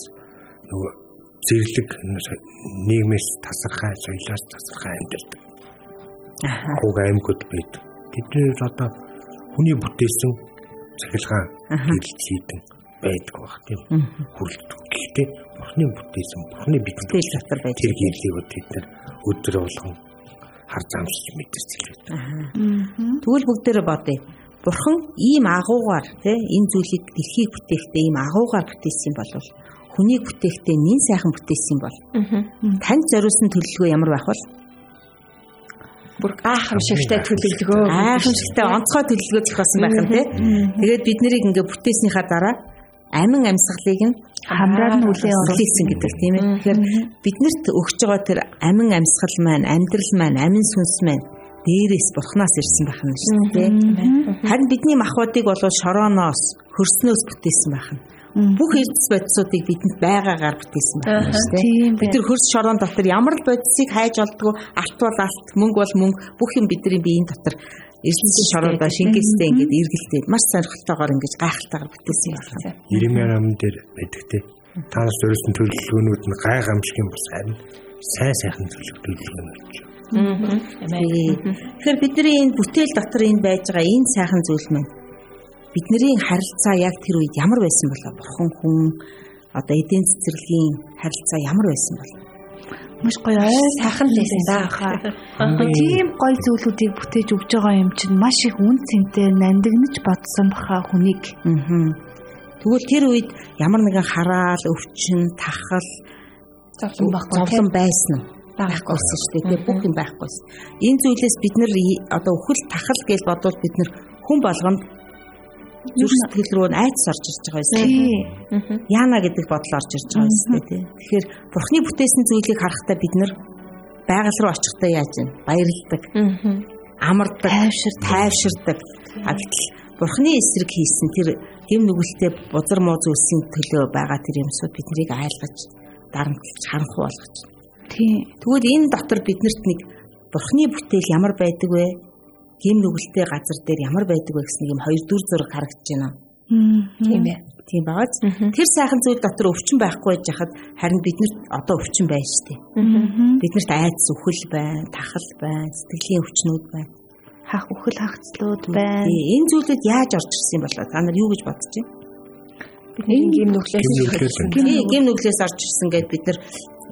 G: нөгөө зэрлэг нийгмээс тасархай, соёлоос тасархай амьдардаг. Хуг аймагуд байдаг. Тэдгээр одоо хүний бүтээсэн цахилгаан хэрэглэйдэн байдаг баг тийм хүрлдэг. Гэхдээ бурхны бүтээсэн, бурхны битгэл
D: дотор байдаг.
G: Тэр гэрлийг бид нар өдөр болгон хар замсч мэдэрч байдаг.
D: Тэгвэл бүгдээрээ бодъё. Бурхан ийм агуугаар тий энэ зүйлийг дэлхийг бүтээхдээ ийм агуугаар бүтээсэн болвол хүнийг бүтээхдээ нин сайхан бүтээсэн бол танд зориулсан төлөвлөгөө ямар байх вэ?
F: Бүр гайхамшигтай төлөвлөгөө.
D: Гайхамшигтай онцгой төлөвлөгөө зохиосон байх нь тий. Тэгээд бид нарыг ингээ бүтээснийхаа дараа амин амьсгалыг нь
I: хамраар нь үлээ
D: оруулсан гэдэг тийм ээ. Тэгэхээр биднэрт өгч байгаа тэр амин амьсгал маань, амьдрал маань, амин сүнс маань дээрээс бурхнаас ирсэн байх нь шүү дээ. Харин бидний махбодыг бол шорооноос, хөрснөөс бүтээсэн байх нь бүх эрдэс бодисуудыг бидэнд байгаагаар бүтээсэн байна шүү дээ. Бид нар хөрс шорон дотор ямар л бодисыг хайж олдгоо алт бол алт, мөнгө бол мөнгө бүх юм бидний биеийн дотор эрдэнэс шорондоо шингээстэй ингээд эргэлдээд маш сонирхолтойгоор ингэж гайхалтайгаар бүтээсэн байна.
G: Иремьян ам дээр байдаг те. Танаас зориулсан төлөвлөгөөнүүд нь гайхамшиг юм бас харин сайн сайхан төлөвлөгөөнүүд гэж.
D: Тэгэхээр бидний энэ бүтээл дотор энэ байж байгаа энэ сайхан зүйл маань бидний харилцаа яг тэр үед ямар байсан болоо бурхан хүн одоо эдийн цэцэрлэгийн харилцаа ямар байсан бол
I: маш гоё ой
F: сайхан лсэн да хаа.
I: Тийм гоё зүйлүүдийг бүтээж өгж байгаа юм чинь маш их үн цэнтэй нандинж бодсон баха хүнийг.
D: Тэгвэл тэр үед ямар нэгэн хараал, өвчин, тахал
F: зовлон байхгүй
D: зовлон байсан нь байхгүйсэн шүү дээ. Бүх юм байхгүйсэн. Энэ зүйлээс бид нар одоо өхөл тахал гэж бодвол бид нар хүн болгонд зүрх сэтгэл рүү айц орж ирж байгаа юм. Яна гэдэг бодол орж ирж байгаа юм тий. Тэгэхээр бурхны бүтээсэн зүйлийг харахтаа бид нар байгаль руу очихдаа яаж вэ? Баярлдаг. Амардаг, тайвшир, тайвширдаг. А гэтэл бурхны эсрэг хийсэн тэр гэм нүгэлтэд бузар муу зүйлсийн төлөө байгаа тэр юмсууд биднийг айлгаж, дарамтлаж, харанхуй болгож.
I: Тийм.
D: Тэгвэл энэ дотор биднэрт нэг бурхны бүтээл ямар байдаг вэ? Гэм нүгэлтэй газар дээр ямар байдаг вэ гэсэн юм хоёр дүр зураг харагдаж байна.
F: Тийм ээ.
D: Тийм бааз. Тэр сайхан зүйл дотор өвчин байхгүй байж хахад харин биднэрт одоо өвчин байна шүү дээ. Биднэрт айдас үхэл байна, тахал байна, сэтгэлийн өвчнүүд байна.
I: Хах үхэл хагцлууд байна.
D: Энэ зүйлүүд яаж орж ирсэн юм болоо? Та нар юу гэж бодож байна?
F: Энэ гим нүглээс
D: гим нүглээс орж ирсэн гэдээ бид нар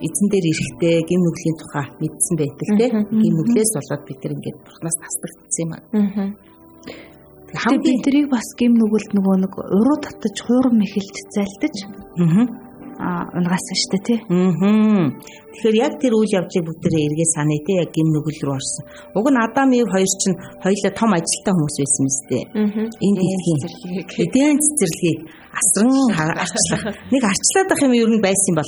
D: эзэн дээр ирэхдээ гим нүглийн тухай мэдсэн байдаг те. Гим нүглээс болоод бид нар ингээд бурхнаас тасдагдсан юм аа.
I: Хамгийн бидрийг бас гим нүгэлд нөгөө нэг уруу татаж хуурам мэхэлж зайлдаж аа унгасан штэ тий.
D: Тэгэхээр яг тэр үйл явдлыг бүгдээрээ эргээ саная тий. Яг гим нүгэл рүү орсон. Уг нь Адам Ив хоёр чинь хоёулаа том ажилтаа хүмүүс байсан юм зү. Дэлхийн эдийн цэцэрлэгийг асран арчлах. Нэг арчлаад ах юм ер нь байсан юм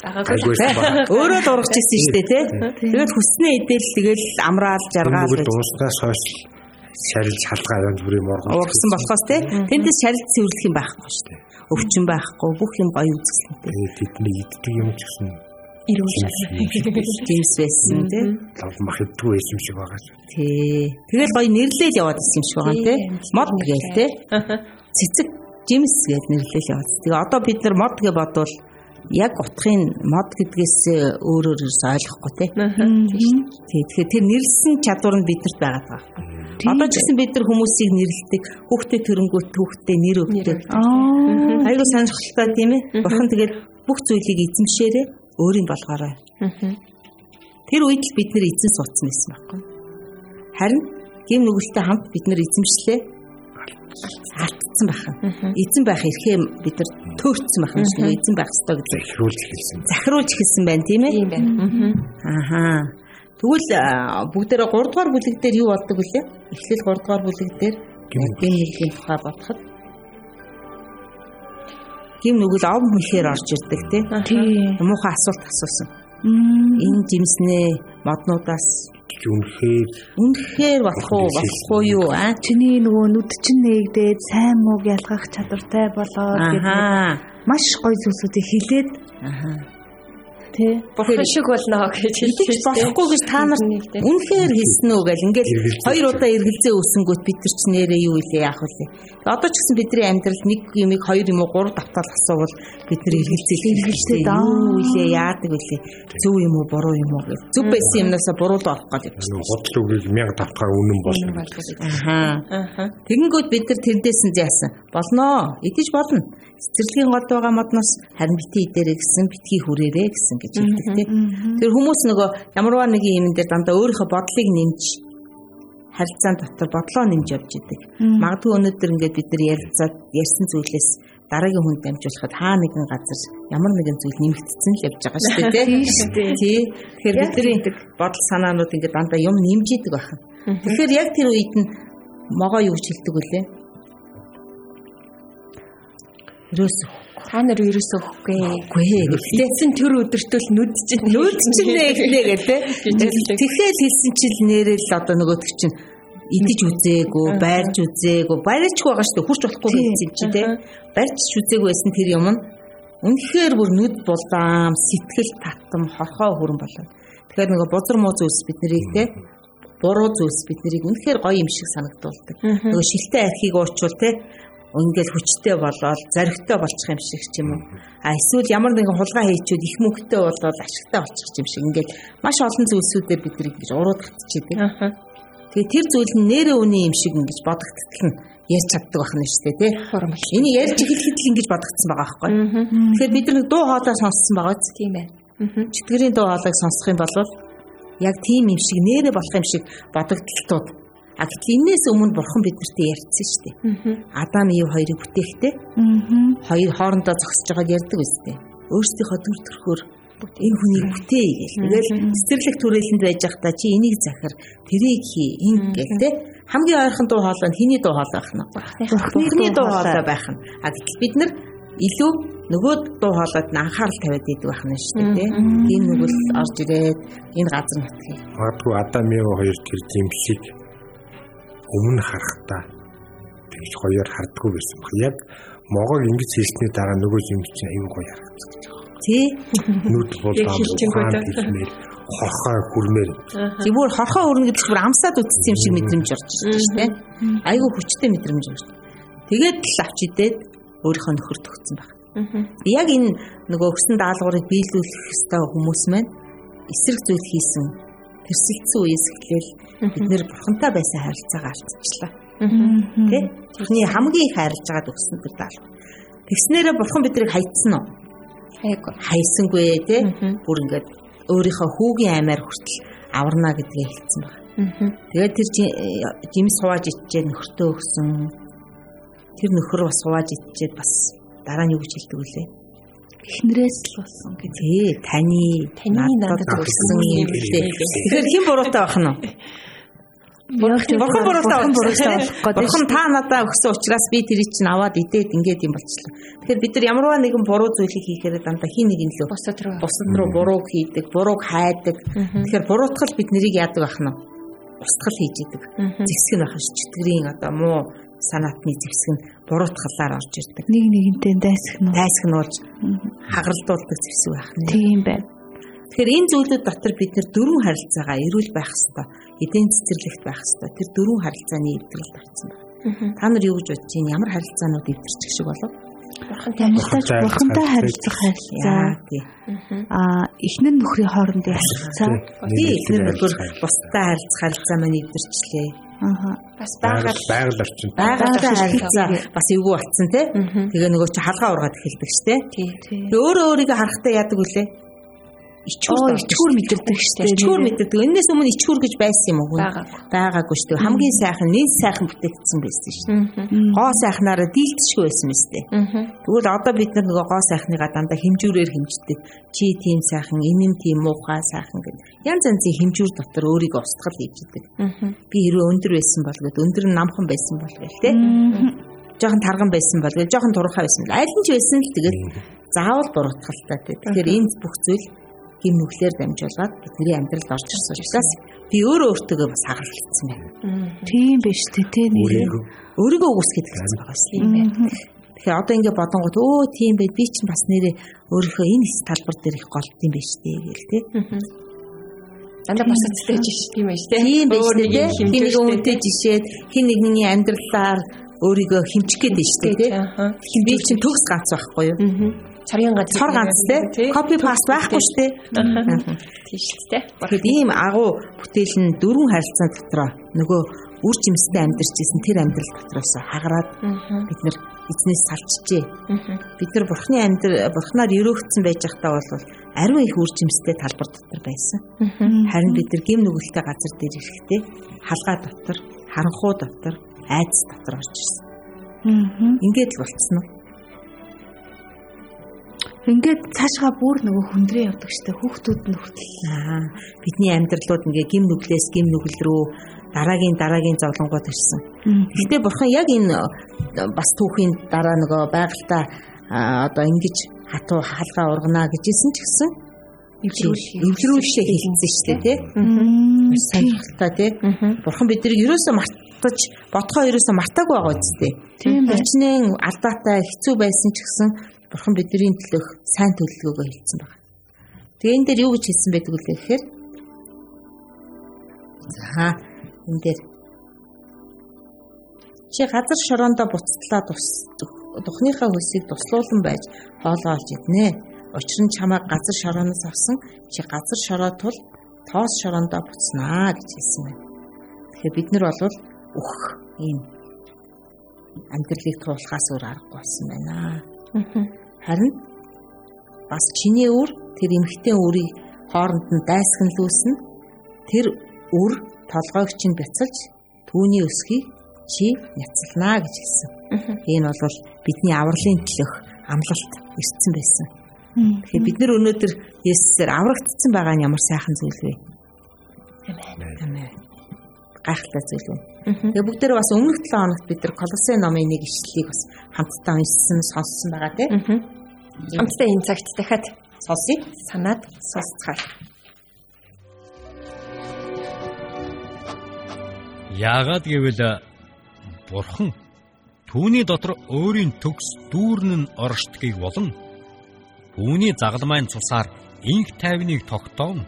D: болоо да. Өөрөө л урагч ирсэн шүү дээ тий. Тэгэл хүснээ идэл тэгэл амраал жаргаал
G: гэж. Дууснаас хойш шарилж халтгаа янз бүрийн моргон.
D: Ургасан болохоос тий. Тэндээс шарилж цэвэрлэх юм байхгүй шүү дээ. Өвчин байхгүй, бүх юм гоё үзэсгэлэнтэй.
G: Тэдний иддэг юм ч гэсэн
F: ирүүл
D: гинс байсан тий.
G: Лав мах иддгүй байсан шиг байгаа шүү.
D: Тий. Тэгэл гоё нэрлээл яваад ирсэн юм шиг байгаа тий. Мод гээл тий. Цэцэг жимс гээд нэрлээл яваад. Тэгээ одоо бид нар мод гэж бодвол яг утгын мод гэдгээс өөрөөр ойлгохгүй тий. Тэгэхээр тэр нэрлсэн чадвар нь байгаад байгаа. Одоо ч гэсэн бид нар хүмүүсийг нэрлэдэг, хүүхдээ төрөнгөт хүүхдээ нэр өгдөг. Айгуу сонирхолтой тийм ээ. Бурхан тэгээд бүх зүйлийг эзэмшээрээ өөрийн болгоорой. Тэр үед л бид нар эзэн суудсан байсан байхгүй. Харин гим нүгэлтэй хамт бид нар эзэмшлээ. Алдсан. байх. Эзэн байх эрхээ бид нар төөрцсөн байх юм шиг эзэн байх ёстой гэж
G: захируулж эхэлсэн.
D: захируулж эхэлсэн байна тийм ээ.
F: Тийм байна.
D: Ааха. Тэгвэл бүгдээрээ 3 дугаар бүлэг дээр юу болдог вүлээ? Эхлэл 3 дугаар бүлэг дээр гим нүглийн тухай бодоход гим нүгэл ов мэхээр орж ирдэг тий.
I: тий.
D: Муухай асуулт асуусан. Энэ жимснээ моднуудаас
G: Үнэхээр
D: үнэхээр болох уу болохгүй юу аа?
I: Чиний нөгөө нүд чинь нээгдээд сайн мууг ялгах чадвартай болоод гэдэг маш гоё зүйлсүүдийг хилээд
D: Ахаа.
I: Тий.
F: Бурхан шиг болно гэж
D: Идэж болохгүй гэж та нарт үнэхээр хэлсэн үү гэл ингээд
G: Эргэлзээ.
D: хоёр удаа эргэлзээ өсөнгөт бид нар ч нэрээ юу илээ яах вэ? Одоо ч гэсэн бидний амьдралд нэг юмыг хоёр юм уу гурав давтаал асуувал бид нар эргэлзээ эргэлзээ
I: даа.
D: юу илээ яадаг вүлээ? Зөв юм уу буруу юм уу гэл. Зөв байсан юмнасаа буруу л орох гал явж
G: нөгөө худал үгийг 1000 давтахаар үнэн болно.
D: Ахаа. Тэгэнгүүт бид нар тэрдээсэн зайсан. Болноо. Идэж болно. Цэцэрлэгийн гол байгаа модноос харин битгий идээрэй гэсэн битгий хүрээрэй гэсэн гэж хэлдэг тийм. Тэр хүмүүс нөгөө ямарваа нэгэн юм дээр дандаа өөрийнхөө бодлыг нэмж харилцаан дотор бодлоо нэмж явж идэг. Магадгүй өнөөдөр ингээд бид нар ярилцаад ярьсан зүйлээс дараагийн хүнд дамжуулахад хаа нэгэн газар ямар нэгэн зүйл нэмэгдсэн л явж байгаа шүү дээ тийм шүү дээ. Тий. Тэгэхээр бидний бодол санаанууд ингээд дандаа юм нэмж идэг байна. Тэгэхээр яг тэр үед нь могоо юу гэж хэлдэг вүлээ? Ерөөсөө
F: Та нар ерөөсөө өгөхгүй.
D: үгүй ээ гэхдээ
F: Эцэн төр өдөртөл нүд чинь
D: нөөц чинь нээхнэ гэдэг
F: хэлдэг.
D: тэгэхээр хэлсэн чил нэрэл одоо нөгөөдөг чинь идэж үзээгүй, байрж үзээгүй, барьчих байгаа шүү дээ. Хурч болохгүй гэсэн чи тээ. Барьж үзээгүй байсан тэр юм нь үнэхээр бүр нүд булдаам, сэтгэл татам, хорхоо хүрэн болоо. Тэгэхээр нөгөө бузар муу зүйлс бид нарыг тээ буруу зүйлс бид нарыг үнэхээр гоё юм шиг санагдуулдаг. Нөгөө шилтэй архийг уучвал тээ ингээл хүчтэй болоод зоригтой болчих юм шиг ч юм уу. А эсвэл ямар нэгэн хулгай хийчүүд их мөнгөтэй болоод ашигтай болчих юм шиг ингээл маш олон зүйлсүүдээр бид ингэж урууд татчихдаг. Тэгээ тэр зүйл нь нэрэ үний юм шиг ингэж бодогдтол нь ярьж чаддаг байх нь шүү дээ тий. Энийг ярьж эхлэхэд л ингэж бодогдсон байгаа байхгүй. Тэгэхээр бид нар дуу хоолой сонссон байгаа зү.
F: Тийм байна.
D: Чөтгөрийн дуу хоолойг сонсох юм бол яг тийм юм шиг нэрэ болох юм шиг бодогдтолтууд. А гэтэл энээс өмнө бурхан биднэртэй ярьсан шүү дээ. Адам Ив хоёрыг бүтээхдээ хоёр хоорондоо зогсож байгааг ярьдаг үстэй. Өөрсдийнхөө төр төрхөөр энэ хүнийг бүтээе гэх. Тэгэл цэцэрлэг түрээлэнд байж байхдаа чи энийг захир, тэрийг хий, ингэ гэх те. Хамгийн ойрхон дуу хоолой нь хиний дуу хоолой байх нь. Бурхны дуу хоолой байх нь. А гэтэл бид нар илүү нөгөө дуу хоолойд нь анхаарал тавиад идэг байх нь шүү дээ те. Тийм нүгэл орж ирээд энэ газар нутгийг.
G: Магадгүй Адам Ева хоёр тэр зэмлэлийг өмнө харахтаа тэгж хоёор хардггүй байсан баг. Яг могог ингэж хэлсний дараа нөгөө юм чинь аюу гоё харагдсан гэж байна.
D: Тий.
G: Нүд ухаан хэлмээр хорхоо хүрмээр.
D: Зүгээр хорхоо өрнө гэдэг бүр амсаад үтцсэн юм шиг мэдрэмж орж ирж байна шүү дээ. Айгүй хүчтэй мэдрэмж орж. Тэгээд л авч идээд өөрийнхөө нөхөрт өгсөн баг. Яг энэ нөгөө өгсөн даалгаврыг биелүүлэх ёстой хүмүүс маань эсрэг зүйл хийсэн. Тэрсэлцсэн үеэс эхлээл бид нэр бурхантай байсан харилцаагаа алдчихлаа. Тэ? Тэрний хамгийн их хайрлаж байгаад өгсөн тэр даалгавар. Тэгснээрээ бурхан биднийг хайцсан уу?
F: Айгу.
D: хайсангүй те бүр ингээд өөрийнхөө хүүгийн аймаар хүртэл аварна гэдгээ хэлсэн байна. Тэгээд тэр жи- жимс хувааж ичжээ нөхөртөө өгсөн. Тэр нөхөр бас хувааж ичжээд бас дараа нь юу гэж хэлдэг вүлээ?
I: Эхнэрээс л болсон гэж.
D: Тий, таны
F: Таны надад
D: өгсөн
F: өгсөн
D: юм гэлээ. Тэгэхээр хэн буруутай байх нь вэ? Бурхан буруутай
I: буруутай
D: болох
I: болох (laughs)
D: Бурхан та надаа өгсөн учраас би тэрийг чинь аваад идээд ингээд юм болчихлоо. Тэгэхээр бид нар ямарваа нэгэн буруу зүйлийг хийхээр дандаа хин нэг нь лөө
F: Бусад руу.
D: бусад руу буруу хийдэг, бурууг хайдаг. Тэгэхээр буруутгал бид нарыг яадаг байх нь? Устгал хийж идэг. Зэвсэг нь байх ш чөтгөрийн одоо муу санаатны зэвсэг нь буруутгалаар орж ирдэг.
I: Нэг нэгэнтэй дайсах нь.
D: Тайсгнуулж хагаралдуулдаг зэвсэг байх нь.
I: Тийм байна.
D: Тэгэхээр энэ зүйлүүд дотор бид нэр дөрвөн харилцаагаа эрүүл байх хэвээр, эдийн цэцэрлэгт байх хэвээр. Тэр дөрвөн харилцааны эвдрэлд орсон байна. Та нар юу гэж бодож байна? Ямар харилцаанууд эвдэрчих шиг болов?
I: Ямартаач бурхантай харилцах харилцаа. Аа, эхнэр нөхрийн хоорондын харилцаа.
D: Тий, эхнэр нөхөр бусдад харилцах харилцаа маань эвдэрчлээ.
I: Аа.
F: Бас байгаад
G: байгаль орчин.
D: Байгаль харилцаа бас эвгүй болсон тий. Тэгээ нөгөө чи халгаа ургаад эхэлдэг штэ.
F: тий.
D: Тэгээ өөрөө өөрийгөө харахтаа яадаг үлээ? Ичхүүр
I: ичхүүр мэдэрдэг шүү дээ.
D: Ичхүүр мэдэрдэг. Энээс өмнө ичхүүр гэж байсан юм уу? Байгаагүй шүү дээ. Хамгийн сайхан нийт сайхан бүтээгдсэн байсан шүү дээ. Гоо сайхнаараа дийлдэшгүй байсан мэт дээ. Тэгвэл одоо бид нар нөгөө гоо сайхныгаа дандаа хэмжүүрээр хэмждэг. Чи тийм сайхан, эмэм тийм муухай сайхан гэдэг. Янз янзын хэмжүүр дотор өөрийгөө устгал хийж идэг. Би хэрвээ өндөр байсан бол гэд өндөр нь намхан байсан бол гэх тээ жоохон тарган байсан бол жоохон турхаа байсан бол аль нь ч байсан л тэгэл заавал буруутгалтай. Тэгэхээр энэ бүх зүйл гим нүглээр дамжуулаад бидний амьдралд орж ирсэн учраас би өөрөө өөртөө бас хагалцсан байна.
I: Тийм биш тий тий
D: өөрийгөө өөрийгөө үгүйсгээд хэлсэн байгаа шүү дээ. Тэгэхээр одоо ингэ бодонгот өө тийм бай би чинь бас нэрээ өөрийнхөө энэ талбар дээр их голдсон байж тээ гэл тий.
F: Дандаа босцтэй жиш тийм байж тээ.
D: Тийм байж тээ. Хин нэг үнтэй жишээд хин нэгний амьдралаар өөрийгөө хэмжих гээд байна шүү дээ тий. Би чинь төгс ганц байхгүй юу?
F: Царийн ганц
D: цор ганц тий. Копи паст байхгүй шүү дээ.
F: Тийм шүү дээ
D: тэгэхэд ийм агуу бүтээл нь дөрвөн харилцаа дотроо нөгөө үр жимстэй амьдарч исэн тэр амьдрал дотроос хагараад бид нар эзнээс салчжээ. Бид нар бурхны амьдрал бурхнаар өрөөгдсөн байж байхдаа бол ариун их үр жимстэй талбар дотор байсан. Харин бид нар гим нүгэлтэй газар дээр ирэхдээ халгаа дотор харанхуу дотор айдас дотор орж ирсэн. Ингээд л болцсон нь
I: Ингээд цаашгаа бүр нөгөө хүндрээ явдаг штэ хүүхдүүд нь хүртэл.
D: Аа бидний амьдралууд ингээ гим нүглээс гим нүгэл рүү дараагийн дараагийн зовлонгууд ирсэн. Гэхдээ бурхан яг энэ бас түүхийн дараа нөгөө байгальтаа одоо ингэж хатуу хаалгаа ургана гэжсэн ч гэсэн эвлэрүүлшээ хэлсэн шүү дээ тий. Сонирхолтой тий. Бурхан биднийг ерөөсөө мартаж бодгоо ерөөсөө мартаагүй байгаа үстэй. Тийм байна. алдаатай хэцүү байсан ч гэсэн Бурхан бидний төлөөх сайн төлөвлөгөөгөө хэлсэн байна. Тэгээ энэ дээр юу гэж хэлсэн байдаг вэ гэхээр За энэ дээр чи газар шороондоо буцтлаа тус духныхаа хөлсийг туслуулан байж хоолоо олж иднэ. Учир нь чамайг газар шорооноос авсан чи газар шороо тул тоос шороондоо буцнаа гэж хэлсэн байна. Тэгэхээр бид нар бол үх ийм амьдралыг туулахаас өөр аргагүй болсон байна. Харин бас чиний үр тэр эмхтэн үрийг хооронд нь дайсагналуулсан тэр үр толгойг чинь бяцалж түүний өсгийг чи няцалнаа гэж хэлсэн. Энэ бол бидний авралын төлөх амлалт ирсэн байсан. Тэгэхээр бид нар өнөөдөр Есүсээр аврагдсан байгаа нь ямар сайхан зүйл вэ? Амен. Гайхалтай зүйл үү? Тэгээ бүгдээр бас өмнөх 7 хоногт бид нар Колосе номын нэг ишлэлийг бас хамтдаа уншсан, сонссон байгаа тийм.
F: Хамтдаа энэ цагт дахиад
D: сонсъё.
F: Санаад сонсцгаая.
J: Яагаад гэвэл Бурхан түүний дотор өөрийн төгс дүүрэн нь оршдгийг болон түүний загалмайн цусаар инх тайвныг тогтооно.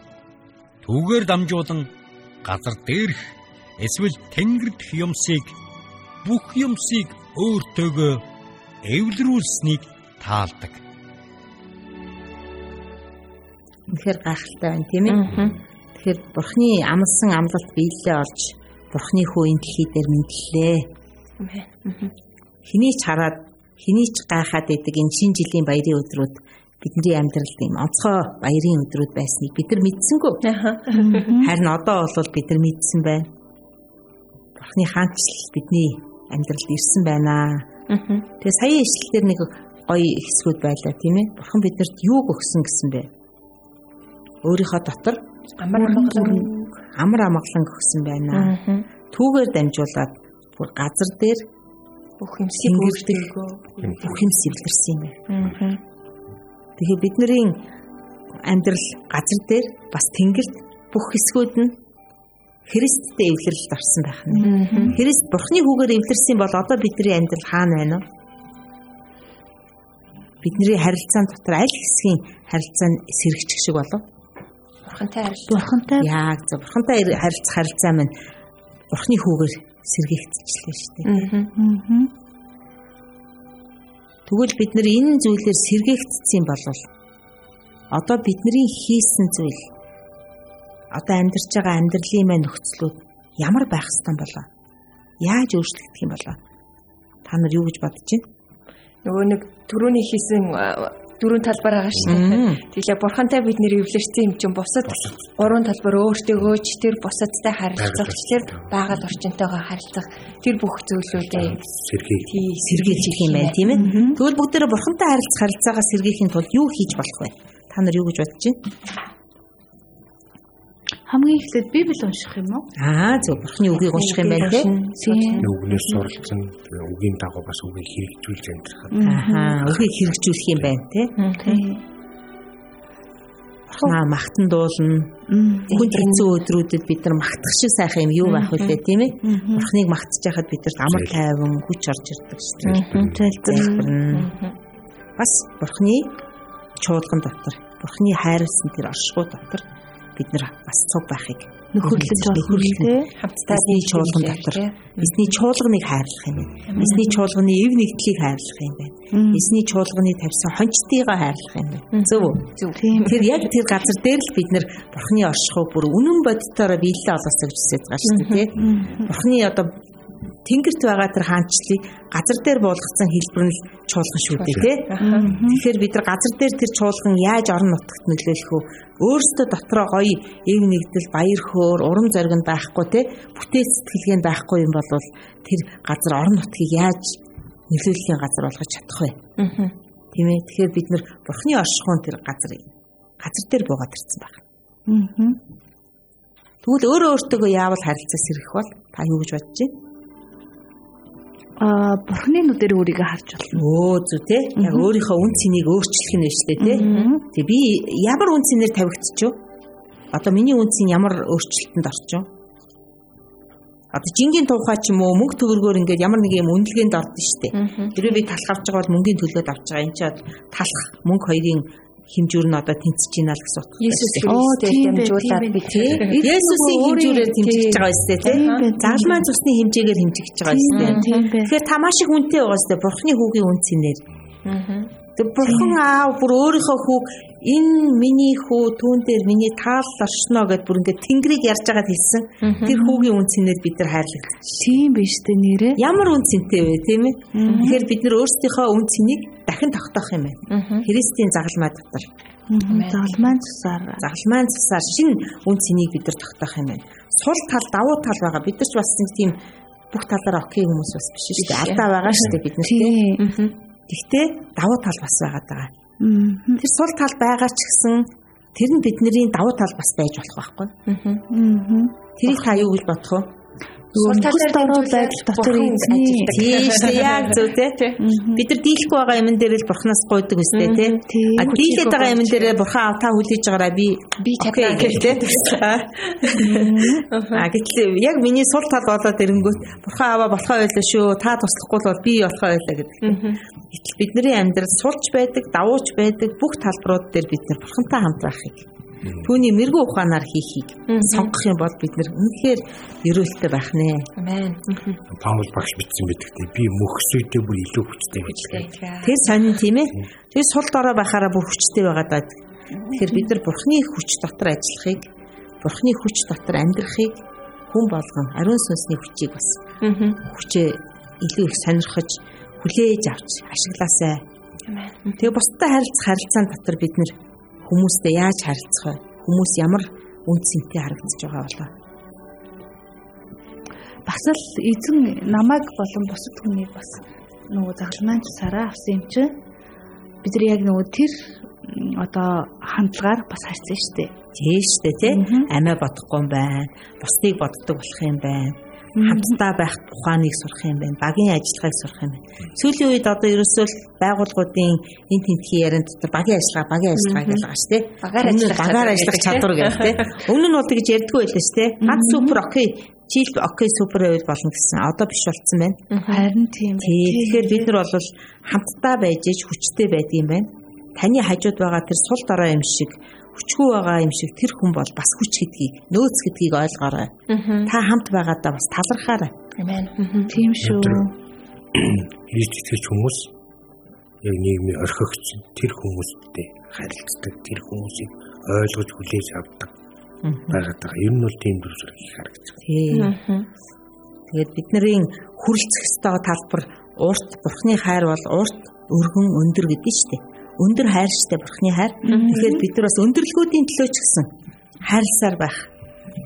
J: Түүгээр дамжуулан газар дээрх эсвэл тэнгэрд юмсыг бүх юмсыг өөртөөгөө эвлэрүүлсэнийг таалдаг.
D: Тэгэхээр гайхалтай байна тийм ээ. Тэгэхээр Бурхны амлсан амлалт биелэлээ олж Бурхны хүү энэ дэлхий дээр мэдлээ. Хэний ч хараад хэний ч гайхаад идэг энэ шинэ жилийн баярын өдрүүд бидний амьдралд юм онцгой баярын өдрүүд байсныг бид нар мэдсэнгүү. Харин одоо бол бид нар мэдсэн байна. Бурхны хаанчлал бидний амьдралд ирсэн байна. Тэгээ сая ишлэлээр нэг гоё хэсгүүд байлаа тийм ээ. Бурхан бидэнд юу өгсөн гэсэн бэ? Өөрийнхөө дотор
F: амар амгалан
D: амар амгалан өгсөн байна. Түүгээр дамжуулаад бүр газар дээр
F: бүх юмсыг
D: өөртөө бүх юм сэвлэрсэн юм. Тэгэхээр бидний амьдрал газар дээр бас тэнгэрт бүх хэсгүүд нь Христтэй эвлэрэлд орсон байх нь. Христ Бурхны хүүгээр эвлэрсэн бол одоо бидний амьдрал хаана байна вэ? Бидний харилцаан дотор аль хэсгийн харилцаа нь сэргийчих шиг болов?
F: Бурхантай харилцаа.
I: Бурхантай
D: Яг зөв. Бурхантай харилцах харилцаа маань Бурхны хүүгээр сэргийгдчихлээ шүү дээ. Тэгвэл бид нар энэ зүйлээр сэргээгдсэн бол одоо бидний хийсэн зүйл одоо амьдарч байгаа амьдралын маань нөхцлүүд ямар байх ёстой болоо? Яаж өөрчлөгдөх юм болоо? Та нар юу гэж бодож байна?
F: Нөгөө нэг түрүүний хийсэн дөрвөн талбар байгаа шүү дээ. Тэгэлээ бурхантай бид нэр эвлэрсэн юм чинь бусад гурван талбар өөртөөгөө ч тэр бусадтай харилцах тэр байгаль орчинтойгоо харилцах тэр бүх зүйлүүдээ
G: сэргийг
D: сэргийлж их юм байна тийм ээ. Тэгвэл бүгдээрээ бурхантай харилцах харилцаагаа сэргийлэхийн тулд юу хийж болох вэ? Та нар юу гэж бодож байна?
I: Хамгийн эхлээд Библи унших юм уу?
D: Аа зөв. Бурхны үгийг унших юм байна тийм.
G: Үгнээс суралцсан тэгээ үгийн дагуу бас үгийг хэрэгжүүлж амьдрах.
D: Аа үгийг хэрэгжүүлэх юм байна тийм. Бурхнаа магтан дуулна. Хүн хэцүү өдрүүдэд бид нар магтах шиг сайхан юм юу байх вэ тийм ээ? Бурхныг магтаж байхад бидэрт амар тайван хүч орж ирдэг шүү дээ. Бас бурхны чуулган дотор. Бурхны хайрлсан тэр оршихуй дотор бид нар бас цуг байхыг
I: нөхөрлөж нөхөрлөх
D: хамтдаа эзний чуулган дотор эзний чуулганыг хайрлах юм байна. Эзний чуулганы эв нэгдлийг хайрлах юм байна. Эзний чуулганы тавьсан хончтыйгаа хайрлах юм байна. Зөв үү? Тэр яг тэр газар дээр л бид нар бурхны оршихуй бүр үнэн бодитоороо биелэлээ олоосоо гэж хэлээд байгаа шүү дээ. Бурхны одоо тэнгэрт байгаа тэр хаанчлалыг газар дээр буулгацсан хэлбэр нь чуулган шүү дээ тий. Тэгэхээр бид нар газар дээр тэр чуулган яаж орон нутагт нөлөөлөх вэ? Өөрсдөө дотроо гоё эв нэгдэл баяр хөөр урам зориг нь байхгүй тий. Бүтээл сэтгэлгээ нь байхгүй юм бол тэр газар орон нутгийг яаж нөлөөллийн газар болгож чадах вэ? Тийм ээ. Тэгэхээр бид нар бурхны оршихуун тэр газар газар дээр буугаад ирсэн байна. Тэгвэл өөрөө өөртөөгөө яавал харилцаа сэргэх бол та юу гэж бодож байна?
I: А бурхны нүдээр өөрийгөө харж болно.
D: Өө зү те. Яг өөрийнхөө үн цэнийг өөрчлөх нь дээ те. Тэг би ямар үн цэнээр тавигдчихв? Одоо миний үн цэн ямар өөрчлөлтөнд орчих вэ? Одоо жингийн тухай ч юм уу мөнгө төгрөгөөр ингээд ямар нэг юм үнэлгээнд ордон шүү дээ. Тэрээ би талах авч байгаа бол мөнгөний төлөөд авч байгаа. Энд чинь талах мөнгө хоёрын хэмжүүр нь одоо тэнцэж байна л гэсэн утгатай.
F: Есүс Христээр дамжуулаад би тийм.
D: Есүсийн хэмжүүрээр тэмцэж байгаа юм тийм. Загалмайн цусны хэмжээгээр хэмжиж байгаа юм тийм. Тэгэхээр та маш их үнэтэй байгаа юм Бурхны хүүгийн үнцнээр. Тэг бурхан аав бүр өөрийнхөө хүүг энэ миний хүү түүн дээр миний таал оршно гэд бүр ингээд тэнгэрийг ярьж байгаад хэлсэн. Тэр хүүгийн үнцнээр бид нар хайрлагдсан.
I: Тийм биш үү нэрээ?
D: Ямар үнцэнтэй вэ тийм ээ? Тэгэхээр бид нар өөрсдийнхөө үнцнийг дахин тогтоох юм байна. Христийн загалмай дотор.
I: Загалмайн цусаар
D: загалмайн цусаар шин үнцнийг бид нар тогтоох юм байна. Сул тал давуу тал байгаа. Бид нар ч бас тийм бүх талаараа окей хүмүүс бас биш шүү дээ. Алдаа байгаа шүү дээ бид нар тийм. Гэхдээ давуу тал бас байгаа. Тэр сул тал байгаа ч гэсэн тэр нь бидний давуу тал бас байж болох байхгүй. Тэрийг та юу гэж бодох вэ?
I: Дөрөв байдал дотор эзний
D: тийш яг зөв те бид нар дийлэхгүй байгаа юм дээр л бурхнаас гойдог үстэй те а дийлээд байгаа юм дээр бурхан автаа хүлээж байгаараа би
F: би чадна
D: гэх те а гэтэл яг миний сул тал болоод ирэнгүүт бурхан аваа болохоо байлаа шүү та туслахгүй бол би болохоо байлаа гэдэг гэтэл бидний амьдрал сулж байдаг давууч байдаг бүх талбарууд дээр бид нар бурхантай хамт байхыг Түүний мэрэгүү ухаанаар хийхийг сонгох юм бол бид нэр үнэхээр ерөөлтэй байх нэ.
F: Амен.
G: Паул багш бичсэн бидэгтэй би мөхсөйдөө бүр илүү хүчтэй гэж.
D: Тэр сонин тийм ээ. Тэр сул дорой байхаараа бүр хүчтэй байгаад байдаг. Тэгэхээр бид нар Бурхны хүч дотор ажиллахыг, Бурхны хүч дотор амьдрахыг хүн болгон ариун сүнсний хүчийг бас хүчээ илүү их сонирхож хүлээж авч ашиглаасай. Тэгээ бусдад харилцах харилцаан дотор бид нэр хүмүүстэй яаж харилцах вэ? Хүмүүс ямар үнцэнтэй харагдаж байгаа болоо.
I: Бас л эзэн намайг болон бусад хүнийг бас нөгөө загалмайн цусаараа авсан юм чинь бид нар яг нөгөө тэр одоо хандлагаар бас харьцсан шүү дээ.
D: Дээ тий. Амиа бодохгүй юм байна. Бусдыг боддог болох юм байна хамтдаа байх ухааныг сурах юм байна. Багийн ажиллагааг сурах юм байна. Сүүлийн үед одоо ерөөсөө байгууллагуудын энэ тентхийн яриан дотор багийн ажиллагаа, багийн ажиллагаа гэж байгаа шүү дээ.
F: Багаар ажиллах
D: багаар ажиллах чадвар гэх дээ. Өмнө нь бол тэгж ярьдгүй байлаа шүү дээ. Ганц супер окей жил окей супер байвал болно гэсэн. Одоо биш болцсон байна.
I: Харин тийм.
D: Тэгэхээр бид нар бол хамтдаа байж ич хүчтэй байдаг юм байна. Таны хажууд байгаа тэр сул дорой юм шиг хүчгүй байгаа юм шиг тэр хүн бол бас хүч гэдгийг нөөц гэдгийг ойлгоорой. Та хамт байгаадаа бас талархаарай.
F: Амен.
I: Тийм шүү.
G: Хийж (clears throat) итгэж хүмүүс яг нийгмийн орхигч тэр хүмүүстэй харилцдаг тэр хүмүүсийг ойлгож хүлээж авдаг байгаад байгаа. Ер нь бол тийм дүр зураг их харагдаж байна.
D: Тийм. Тэгээд бидний хүрлцэх ёстой талбар урт бурхны хайр бол урт өргөн өндөр гэдэг нь шүү дээ. Өндөр хайр штэ бурхны хайр. Тэгэхээр бид нар бас өндөрлгүүдийн төлөө ч гэсэн хайрласаар байх.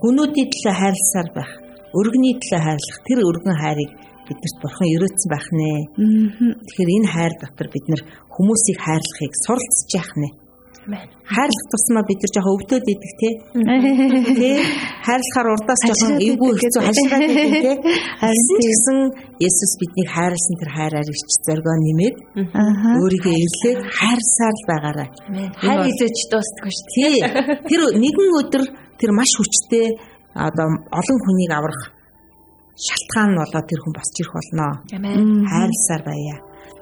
D: Гүнүүдийн төлөө хайрласаар байх. Өргөний төлөө хайрлах тэр өргөн хайрыг биднэрт бурхан өрөөцсөн байх нэ. Тэгэхээр энэ хайр дотор бид нар хүмүүсийг хайрлахыг суралцж яах нэ. Хайрлах тусмаа бид нар жоохон өвдөд идэг те. Тэ хайрлахаар урдаас жоохон эвгүй хэцүү идэг те. Харин гэсэн Есүс биднийг хайрлсан тэр хайраар ич зоргоо нэмээд өөрийгөө эвлээд хайрсаар л байгаарай.
F: Хайр хизээч дуустдаг шүү
D: дээ. Тэр нэгэн өдөр тэр маш хүчтэй одоо олон хүнийг аврах шалтгаан нь болоод тэр хүн босч ирэх болно. Хайрласаар байя.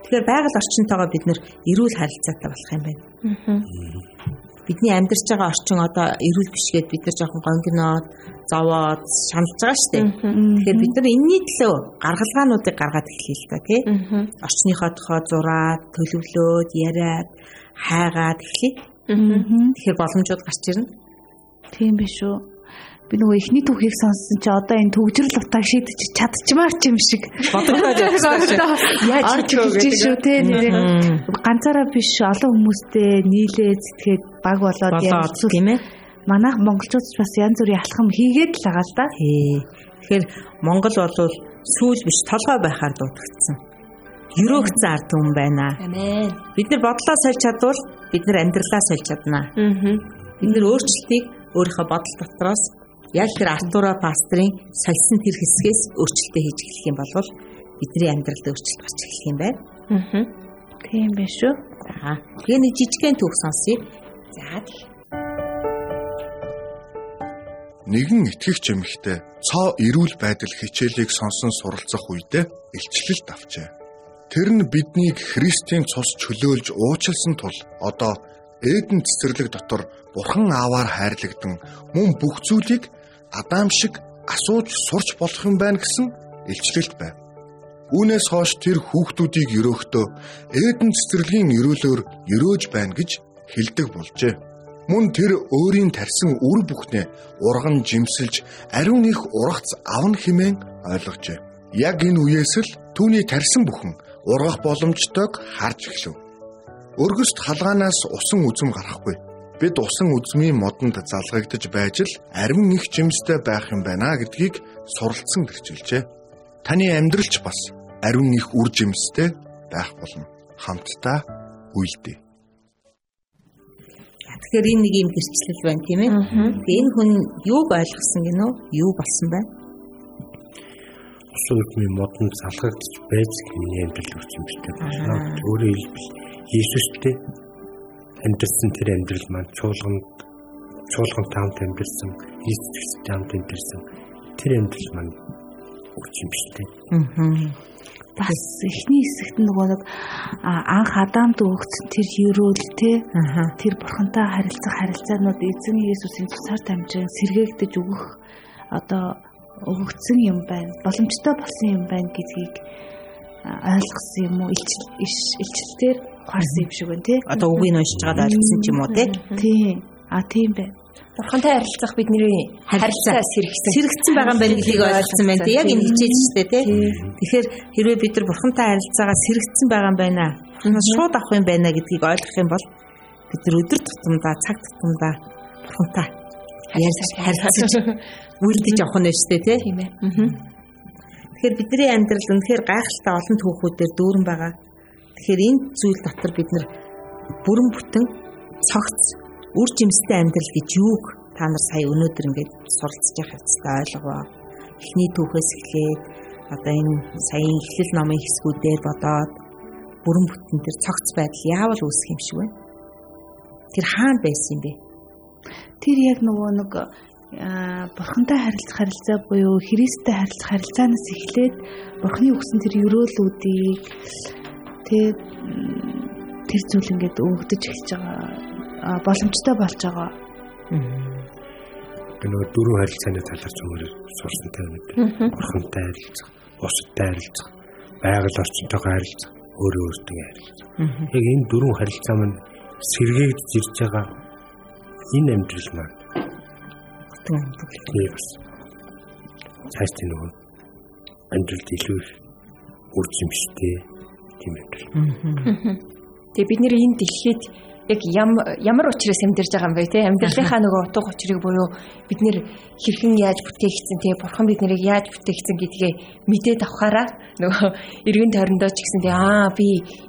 D: Тэгэхээр байгаль орчинтойгоо бид нэр эрүүл харилцаатай болох юм байна. Бидний амьдарч байгаа орчин одоо эрүүл биш гээд бид нар жоохон гонгиноод, зовоод шаналж байгаа шүү дээ. Тэгэхээр бид нар энэний төлөө гаргалгаануудыг гаргаад эхлэе л та тий. Орчныхоо тухай зураад, төлөвлөөд, яриад, хайгаад эхлэе. Тэгэхээр боломжууд гарч ирнэ.
I: Тийм биш үү? Би нөгөө ихний түүхийг сонссон чи одоо энэ төгжрөл утааг шийдэж чадчмаар ч юм шиг
D: бодогдоод.
I: Яаж хийж шүү те ганцаараа биш олон хүмүүстэй нийлээ зэтгээд баг болоод
D: ярилцвал тийм ээ.
I: Манайх монголчууд бас янз бүрийн алхам хийгээд л байгаа л да.
D: Тэгэхээр монгол бол сүүл биш толгой байхаар дутагдсан. Ерөөгцэн ард хүн байна.
F: Амен.
D: Бид нар бодлоо сольж чадвал бид нар амьдралаа сольж чадна. Аа. Бид нар өөрчлөлтийг өөрийнхөө бодол дотроос яг тэр Артура пастрын сольсон тэр хэсгээс өөрчлөлтөө хийж эхлэх юм бол бидний амьдралд өөрчлөлт гарч эхлэх юм байна.
I: Аа. Тийм биш үү?
D: Аа. Тэгээ нэг жижигхэн түүх сонсъё. За.
H: Нэгэн итгэгч эмэгтэй цоо эрүүл байдал хичээлийг сонсон суралцах үедээ илчлэлт авчээ. Тэр нь биднийг Христийн цус чөлөөлж уучлсан тул одоо Эден цэцэрлэг дотор Бурхан Ааваар хайрлагдан мөн бүх зүйлийг Адам шиг асууж сурч болох юм байна гэсэн илчлэлт байв. Үүнээс хойш тэр хүүхдүүдийг өрөөхтөө Эден цэцэрлэгийн өрөөлөөр өрөөж байна гэж хэлдэг болжээ. Мөн тэр өөрийн тарьсан үр бүхнээ урган жимсэлж ариун их ургац авна хэмээн ойлгожээ. Яг энэ үеэс л түүний тарьсан бүхэн ургах боломжтойг харж эхлэв. Өргөст халгаанаас усан үзэм гарахгүй бид усан үзмийн модонд залгагдж байж л арвин их жимстэй байх юм байна гэдгийг суралцсан гэрчилжээ. Таны амьдралч бас арвин их үр жимстэй байх болно. Хамтдаа үйлдэй.
D: Тэгэхээр энэ нэг юм гэрчлэл байна тийм ээ. Тэгээ энэ хүн юуг ойлгосон гинөө? Юу болсон байна?
G: Усан үзмийн модонд залгагдж байж миний амьдрал үр жимстэй болно. Өөрөөр хэлбэл Иесустэй амьдсан тэр амьдрал маань чуулганд чуулганд таамт амьдсан Иесустэй таамт амьдсан тэр амьдрал маань үуч юм шүү дээ.
I: Аа. Бас эхний хэсэгт нөгөө нэг анх Адамд өгсөн тэр ерөөл те тэр бурхантай харилцах харилцаанууд эзэн Иесусийн тусаар дамжин сэргээгдэж өгөх одоо өгөгдсөн юм байна. Боломжтой болсон юм байна гэдгийг ойлгосон юм уу? Илчлэлээр ухаарсан юм шиг байна тий.
D: Одоо үгийг нь уншиж байгаад ойлгосон ч юм уу тий.
I: Тий. А тийм байна.
F: Бурхантай харилцах бидний харилцаа сэрэгцсэн.
D: Сэрэгцсэн байгаа юм байна гэдгийг ойлгосон байна тий. Яг энэ хичээл шүү дээ тий. Тэгэхээр хэрвээ бид нар бурхантай харилцаагаа сэрэгцсэн байгаа юм байна. Бурханаас шууд авах юм байна гэдгийг ойлгох юм бол бид нар өдөр тутамдаа цаг тутамдаа бурхантай ярьж харилцаж үлдэж авах нь шүү дээ тий.
F: Тийм ээ.
D: Тэгэхээр бидний амьдрал үнэхээр гайхалтай олон түүхүүдээр дүүрэн байгаа. Тэгэхээр энэ зүйл дотор бид нар бүрэн бүтэн цогц үр жимстэй амьдрал гэж юуг та нар сая өнөөдөр ингээд суралцж явах хэвчээ ойлгоо. Эхний түүхээс эхлээд одоо энэ саяын эхлэл номын хэсгүүдээр бодоод бүрэн бүтэн тэр цогц байдал яавал үүсэх юм шиг вэ? Тэр хаана байсан юм бэ?
I: Тэр яг нөгөө нэг бурхантай харилцах харилцаа буюу Христтэй харилцах харилцаанаас эхлээд бурхны өгсөн тэр өрөөлүүдийг тэр тэр зүйл ингээд өгдөж эхэлж байгаа боломжтой болж байгаа.
G: Нөгөө дөрөв харилцааны талаар зөвөр сурсан тань мэд. Бурхантай харилцах, бусадтай харилцах, байгаль орчинтойгоо харилцах, өөрөө өөртөө харилцах. Яг энэ дөрвөн харилцаа маань сэргээгдэж ирж байгаа энэ амьдрал маань
D: бүтэн амьдрал.
G: Тийм бас. Цааш тийм нөгөө амьдралд илүү их үр жимстэй тийм амьдрал.
F: Тэгээ бид нэр энэ дэлхийд яг ямар учраас амьдарч байгаа юм бэ те? Амьдралынхаа нөгөө утга учирыг буюу бид нэр хэрхэн яаж бүтээгдсэн те? Бурхан бид нарыг яаж бүтээгдсэн гэдгээ мэдээд авахаараа нөгөө эргэн тойрондоо ч гэсэн те? Аа би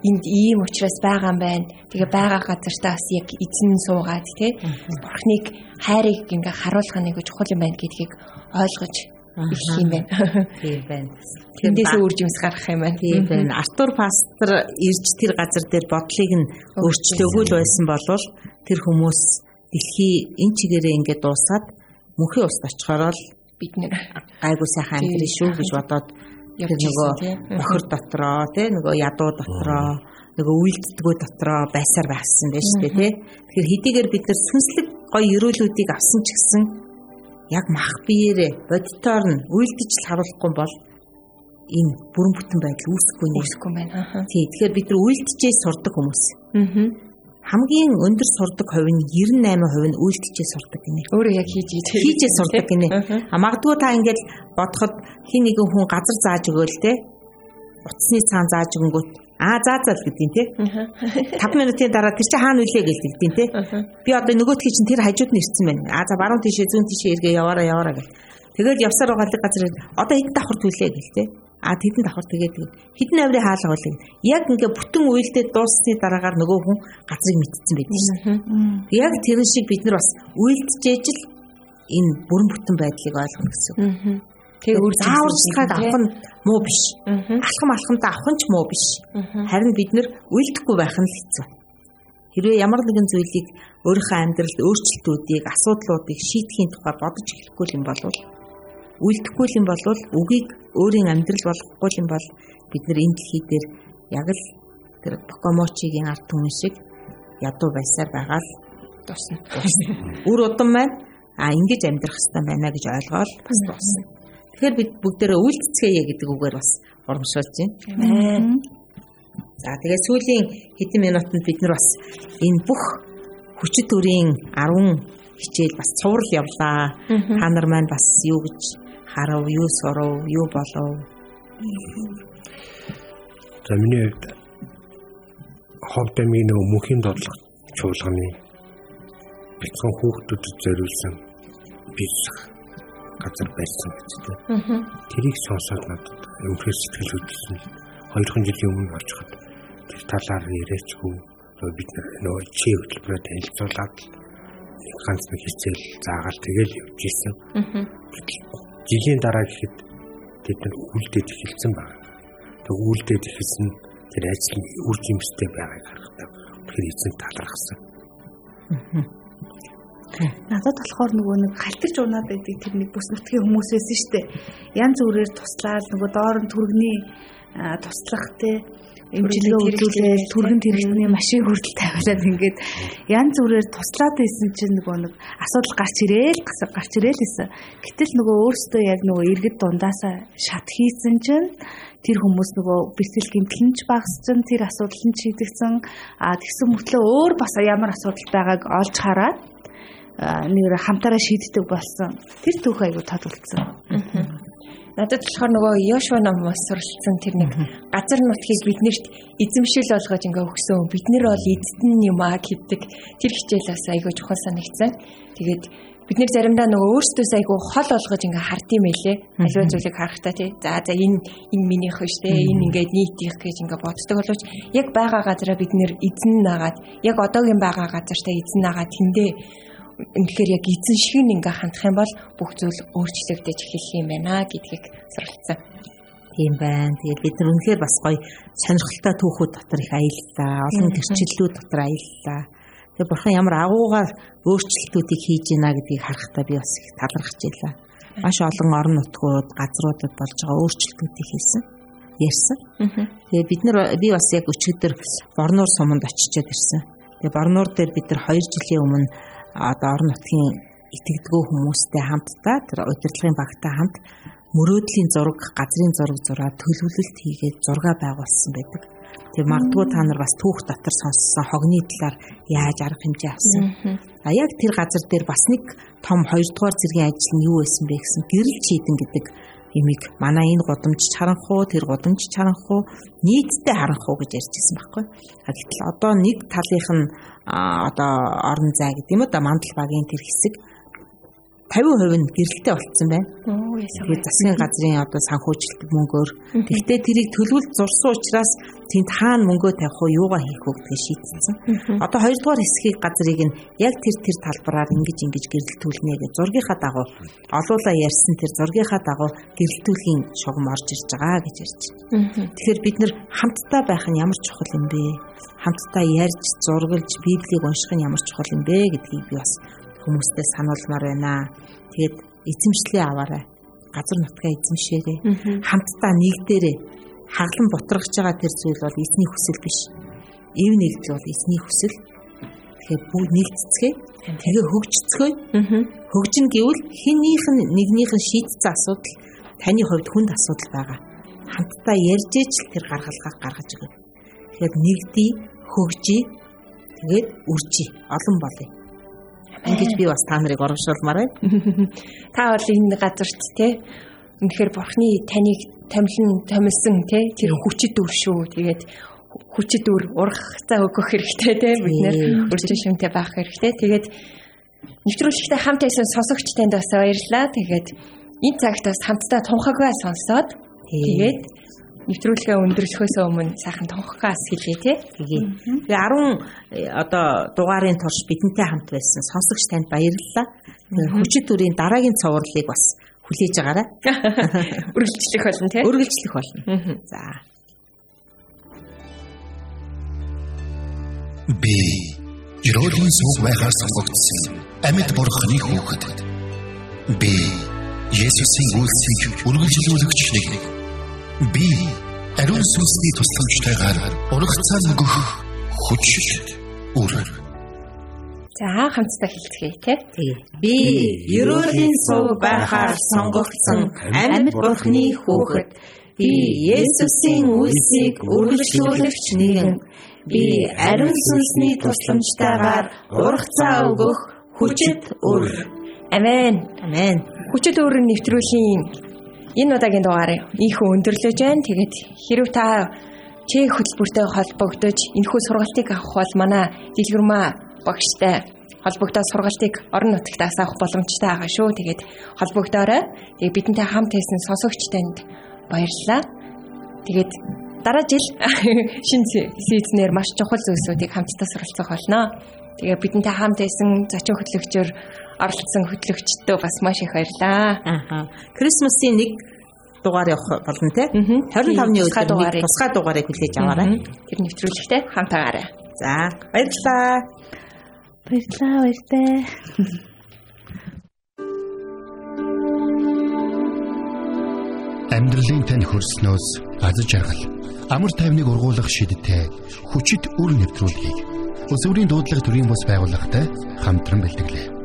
F: энд ийм учраас байгаа юм байна. Тэгээ байгаа газартаа бас яг эзэн суугаад те? Бурханыг хайрыг ингээ харуулах нэг чухал юм байна гэдгийг ойлгож их юм байна. (laughs)
D: Тийм байна.
F: Тэндээс үрж юмс гарах юм байна.
D: Тийм байна. Артур пастор ирж тэр газар дээр бодлыг нь өөрчлөөгүй л байсан болвол тэр хүмүүс дэлхий энэ чигээрээ ингээд дуусаад мөнхийн уст очихороо л
F: бид нэр
D: гайгүй сайхан амьдрын шүү гэж бодоод тэр нөгөө бохир дотроо тий нөгөө ядуу дотроо нөгөө үйлдэлтгөө дотроо байсаар байсан байж тээ тий Тэгэхээр хэдийгээр бид нар сүнслэг гоё өрөөлүүдийг авсан ч гэсэн яг мах биеэрээ бодитоор нь үйлдэж харуулахгүй бол энэ бүрэн бүтэн байдал үүсэхгүй
F: нэ. Үүсэхгүй байна.
D: Тий, тэгэхээр бид нар үйлдэжээ сурдаг хүмүүс. Аа. Хамгийн өндөр сурдаг хувь нь 98% нь үйлдэжээ сурдаг гинэ.
F: Өөрөө яг хийж
D: хийжээ сурдаг гинэ. А магадгүй та ингээд бодоход хин нэгэн хүн газар зааж өгөөл те. Утасны цаан зааж өгөнгөт Аа заа заа гэдгийг тий. 5 минутын дараа тэр чинь хаана үлээ гэж тэгдэв тий. Би одоо нөгөөдхий чинь тэр хажууд нь ирсэн байна. Аа за баруун тишээ зүүн тишээ эргээ яваараа яваараа гэл. Тэгээд явсаар байгаа газар одоо хэдэн давхар түлээ гэл тий. Аа тэдэн давхар тэгээд хэдэн аврын хаалга болыг. Яг ингээ бүтэн үйлдээ дууссны дараагаар нөгөө хүн газрыг мэдсэн байдаг шээ. Яг тэр шиг бид нар бас үйлдчихэж л энэ бүрэн бүтэн байдлыг ойлгох гэсэн.
F: Тэгээ үр
D: зааварчилгааг авах нь муу биш. Алхам алхамдаа авах нь ч муу биш. Харин бид нэр үйлдэхгүй байх нь л хэцүү. Хэрвээ ямар нэгэн зүйлийг өөрийнхөө амьдралд өөрчлөлтүүдийг, асуудлуудыг шийдэхийн тухай бодож эхлэхгүй юм бол үйлдэхгүй юм бол үгийг өөрийн амьдрал болгохгүй юм бол бид нар энэ дэлхий дээр яг л тэр Покомочигийн ард түмэн шиг ядуу байсаар байгаа л тусна. Үр удам маань а ингэж амьдрах хэрэгтэй байна гэж ойлгоод бас тусна. Тэгэхээр бид бүгдээрээ үйлдэцгээе гэдэг үгээр бас урамшуулж байна. За тэгээ сүүлийн хэдэн минутанд бид нар бас энэ бүх хүчит төрийн 10 хичээл бас цуврал явлаа. Та нар маань бас юу гэж харав, юу сурав, юу болов?
G: За миний хувьд ховд амийн нөгөө мөнхийн дотлох чуулганы бяцхан хүүхдүүдэд зориулсан бэлсэх газар байсан гэж тийм. Тэрийг сонсоод надад өнөхөр сэтгэл хөдлсөн. 2 жилийн өмнө очиход тэр талаар яриачгүй бид нөгөө чи хөтөлбөрөөр танилцуулаад нэг ганц нэг хичээл заагаал тэгэл явж исэн. Жилийн дараа гэхэд бид нар үлдээд эхэлсэн байна. Тэг үлдээд эхэлсэн тэр ажил үр жимстэй байгааг харахтаа тэр эзэн талархсан.
I: Надад болохоор нөгөө нэг халтарч унаад байдаг тэр нэг бүс нутгийн хүмүүсээс нь штэ. Янз бүрээр туслаад нөгөө доор нь түргний туслах те эмчилгээ үзүүлээд түргэн тэрэгний машин хүртэл тавиулаад ингээд янз бүрээр туслаад байсан чинь нөгөө нэг асуудал гарч ирээл гарч ирээл гэсэн. Гэтэл нөгөө өөртөө яг нөгөө иргэд дундаасаа шат хийсэн чинь тэр хүмүүс нөгөө бэлтгэл гэмтэлж багассан тэр асуудал нь шийдэгсэн. А тэгсэн мөртлөө өөр бас ямар асуудал байгааг олж хараад нэр хамтаараа шийддэг болсон. Тэр түүх айгу тод үлдсэн.
F: Надад болохоор нөгөө Йошуа номоос суралцсан тэр нэг газар нутгийг биднэрт эзэмшил болгож ингээ өгсөн. Бид нар бол эзэн юм а гэдэг тэр хичээлээс айгу чухал санагдсан. Тэгээд бид нэр заримдаа нөгөө өөрсдөөс айгу хол олгож ингээ хард юм элэ. Аливаа зүйлийг харахтаа тий. За за энэ энэ минийх биш те. Энэ ингээд нийтийнх гэж ингээ боддог боловч яг байгаа газараа бид нэр эзэн нагаад яг одоогийн байгаа газартаа эзэн нагаад тэндээ үнэхээр яг эзэн шиг ингээ хандах юм бол бүх зүйл өөрчлөгдөж эхэлх юм байна гэдгийг суралцсан.
D: Тийм байна. Тэгээд бид нар үнэхээр бас гоё сонирхолтой түүхүүд дотор их аяллаа. Олон гэрчлэлүүд дотор аяллаа. Тэгээд бурхан ямар агуугаар өөрчлөлтүүдийг хийж байна гэдгийг харахтаа би бас их талархаж байлаа. Маш олон орон нутгууд, газруудад болж байгаа өөрчлөлтүүдийг хийсэн ярьсан. Тэгээ бид нар би бас яг өчигдөр Борнуур суманд очичоод ирсэн. Тэгээ Борнуур дээр бид нар 2 жилийн өмнө одоо орон нутгийн итгэдэггүй хүмүүстэй хамтдаа тэр удирдлагын багтай хамт мөрөөдлийн зураг, газрын зураг зураад төлөвлөлт хийгээд зураг байгуулсан байдаг. Тэгээ магадгүй та нар бас түүх дотор сонссон хогны талаар яаж арга хэмжээ авсан. А яг тэр газар дээр бас нэг том хоёрдугаар зэргийн ажил нь юу байсан бэ гэсэн гэрэл чийдэн гэдэг имийг манай энэ гудамж чаранх уу тэр гудамж чаранх уу? Нийтдээ харанх уу гэж ярьжсэн байхгүй. Гэтэл одоо нэг талынх нь одоо орон зай гэдэг юм да мандал багийн тэр хэсэг 50% нь гэрэлтэй болцсон байна. Тэгээд засгийн газрын одоо санхүүжилт мөнгөөр тэгтээ тэрийг төлөвлөлт зурсан учраас тэнд хаана мөнгөө тавих уу юугаа хийх үү гэдгийг шийдсэн. Одоо хоёрдугаар хэсгийг газрыг нь яг тэр тэр талбараар ингэж ингэж гэрэлтүүлнэ гэж зургийнхаа дагуу олуула ярьсан тэр зургийнхаа дагуу гэрэлтүүлгийн шугам орж ирж байгаа гэж ярьж байна. Тэгэхээр бид нар хамтдаа байх нь ямар чухал юм бэ? Хамтдаа ярьж, зургалж, Библийг унших нь ямар чухал юм бэ гэдгийг би бас хүмүүстэй сануулмаар байна. Тэгээд эзэмшлээ аваарай. Газар нутгаа эзэмшээрэй. Хамтдаа нэгдээрээ хаглан бутрагч байгаа тэр зүйл бол эзний хүсэл биш. Ив нэгдэл бол эзний хүсэл. Тэгэхээр бүгд нэгдцгээ. Тэгээ хөгжцгөө. Хөгжин гэвэл хинийх нь нэгнийх нь шийдсэн асуудал таны хувьд хүнд асуудал байгаа. Хамтдаа ярьж ижил тэр гаргалгаа гаргаж өгнө. Тэгэхээр нэгдий, хөгжий, тэгээд үржий, олон болъё ингэж би бас та нарыг оромшуулмаар байна. (laughs)
F: Та бол энэ газарт те үнэхээр бурхны таныг томилн томилсон те тэр хүчит үр шүү. Тэгээд хүчит үр урах цаа өгөх хэрэгтэй те бид нэр үржин шимтэй байх хэрэгтэй. Тэгээд нэвтрүүлэгтээ хамт байсан сонсогч танд бас баярлалаа. Тэгээд энэ цагт бас хамтдаа тунхагаа сонсоод тэгээд нэвтрүүлгээ өндөрлөхөөс өмнө сайхан тонхгаас хэлье тий.
D: Тэгээ 10 э, одоо дугаарын турш бидэнтэй хамт байсан сонсогч танд баярлалаа. Хүчит төрийн дараагийн цовруулыг бас хүлээж агаарай. (laughs)
F: Үргэлжлэх болно тий.
D: Үргэлжлэх болно. За.
B: Би Ерөөлийн сүг байхаар сонгогдсон амьд бурхны хүүхэд. Би Есүсийн үлсийг үргэлжлүүлэгч нэг би ариун сүнсний тусламжтайгаар урагцаа нөгөх хүчит үр.
F: За хамтдаа хэлцгээе
D: тий. Би ерөөлийн сувг байхаар сонгогдсон амьд бурхны хүүхэд. Би Есүсийн үлсийг үргэлжлүүлэгч нэгэн. Би ариун сүнсний тусламжтайгаар урагцаа өгөх хүчит үр.
F: Амен.
D: Амен.
F: Хүчит өрн нэвтрүүлгийн энэ удаагийн дугаарыг ийхүү өндөрлөж байна. Тэгээд хэрв та чи хөтөлбөртэй холбогдож энэхүү сургалтыг авах бол манай дэлгэрмаа багштай холбогдоод сургалтыг орон нутгаас авах боломжтой байгаа шүү. Тэгээд холбогдоорой. Тэгээд бидэнтэй хамт байсан сонсогч танд баярлалаа. Тэгээд дараа жил (laughs) шинэ сизнэр маш чухал зүйлсүүдийг хамтдаа суралцах болно. Тэгээ бидэнтэй хамт байсан зочин хөтлөгчөөр оролцсон хөтлөгчдөө бас маш их баярлаа.
D: Аа. Крисмасын нэг дугаар явах болно те. 25-ны өдөр тусгай дугаарыг хүлээж аваарай.
F: Тэр нэвтрүүлэгтээ хамтаагаарай.
D: За, баярлалаа.
I: Баярлалаа, баяртай.
B: Амьдралын тань хөрснөөс аз жаргал амар тайвныг ургуулах шидтэй хүчит үр нэвтрүүлгийг өсвөрийн дуудлага төрийн бас байгууллагатай хамтран бэлтгэлээ.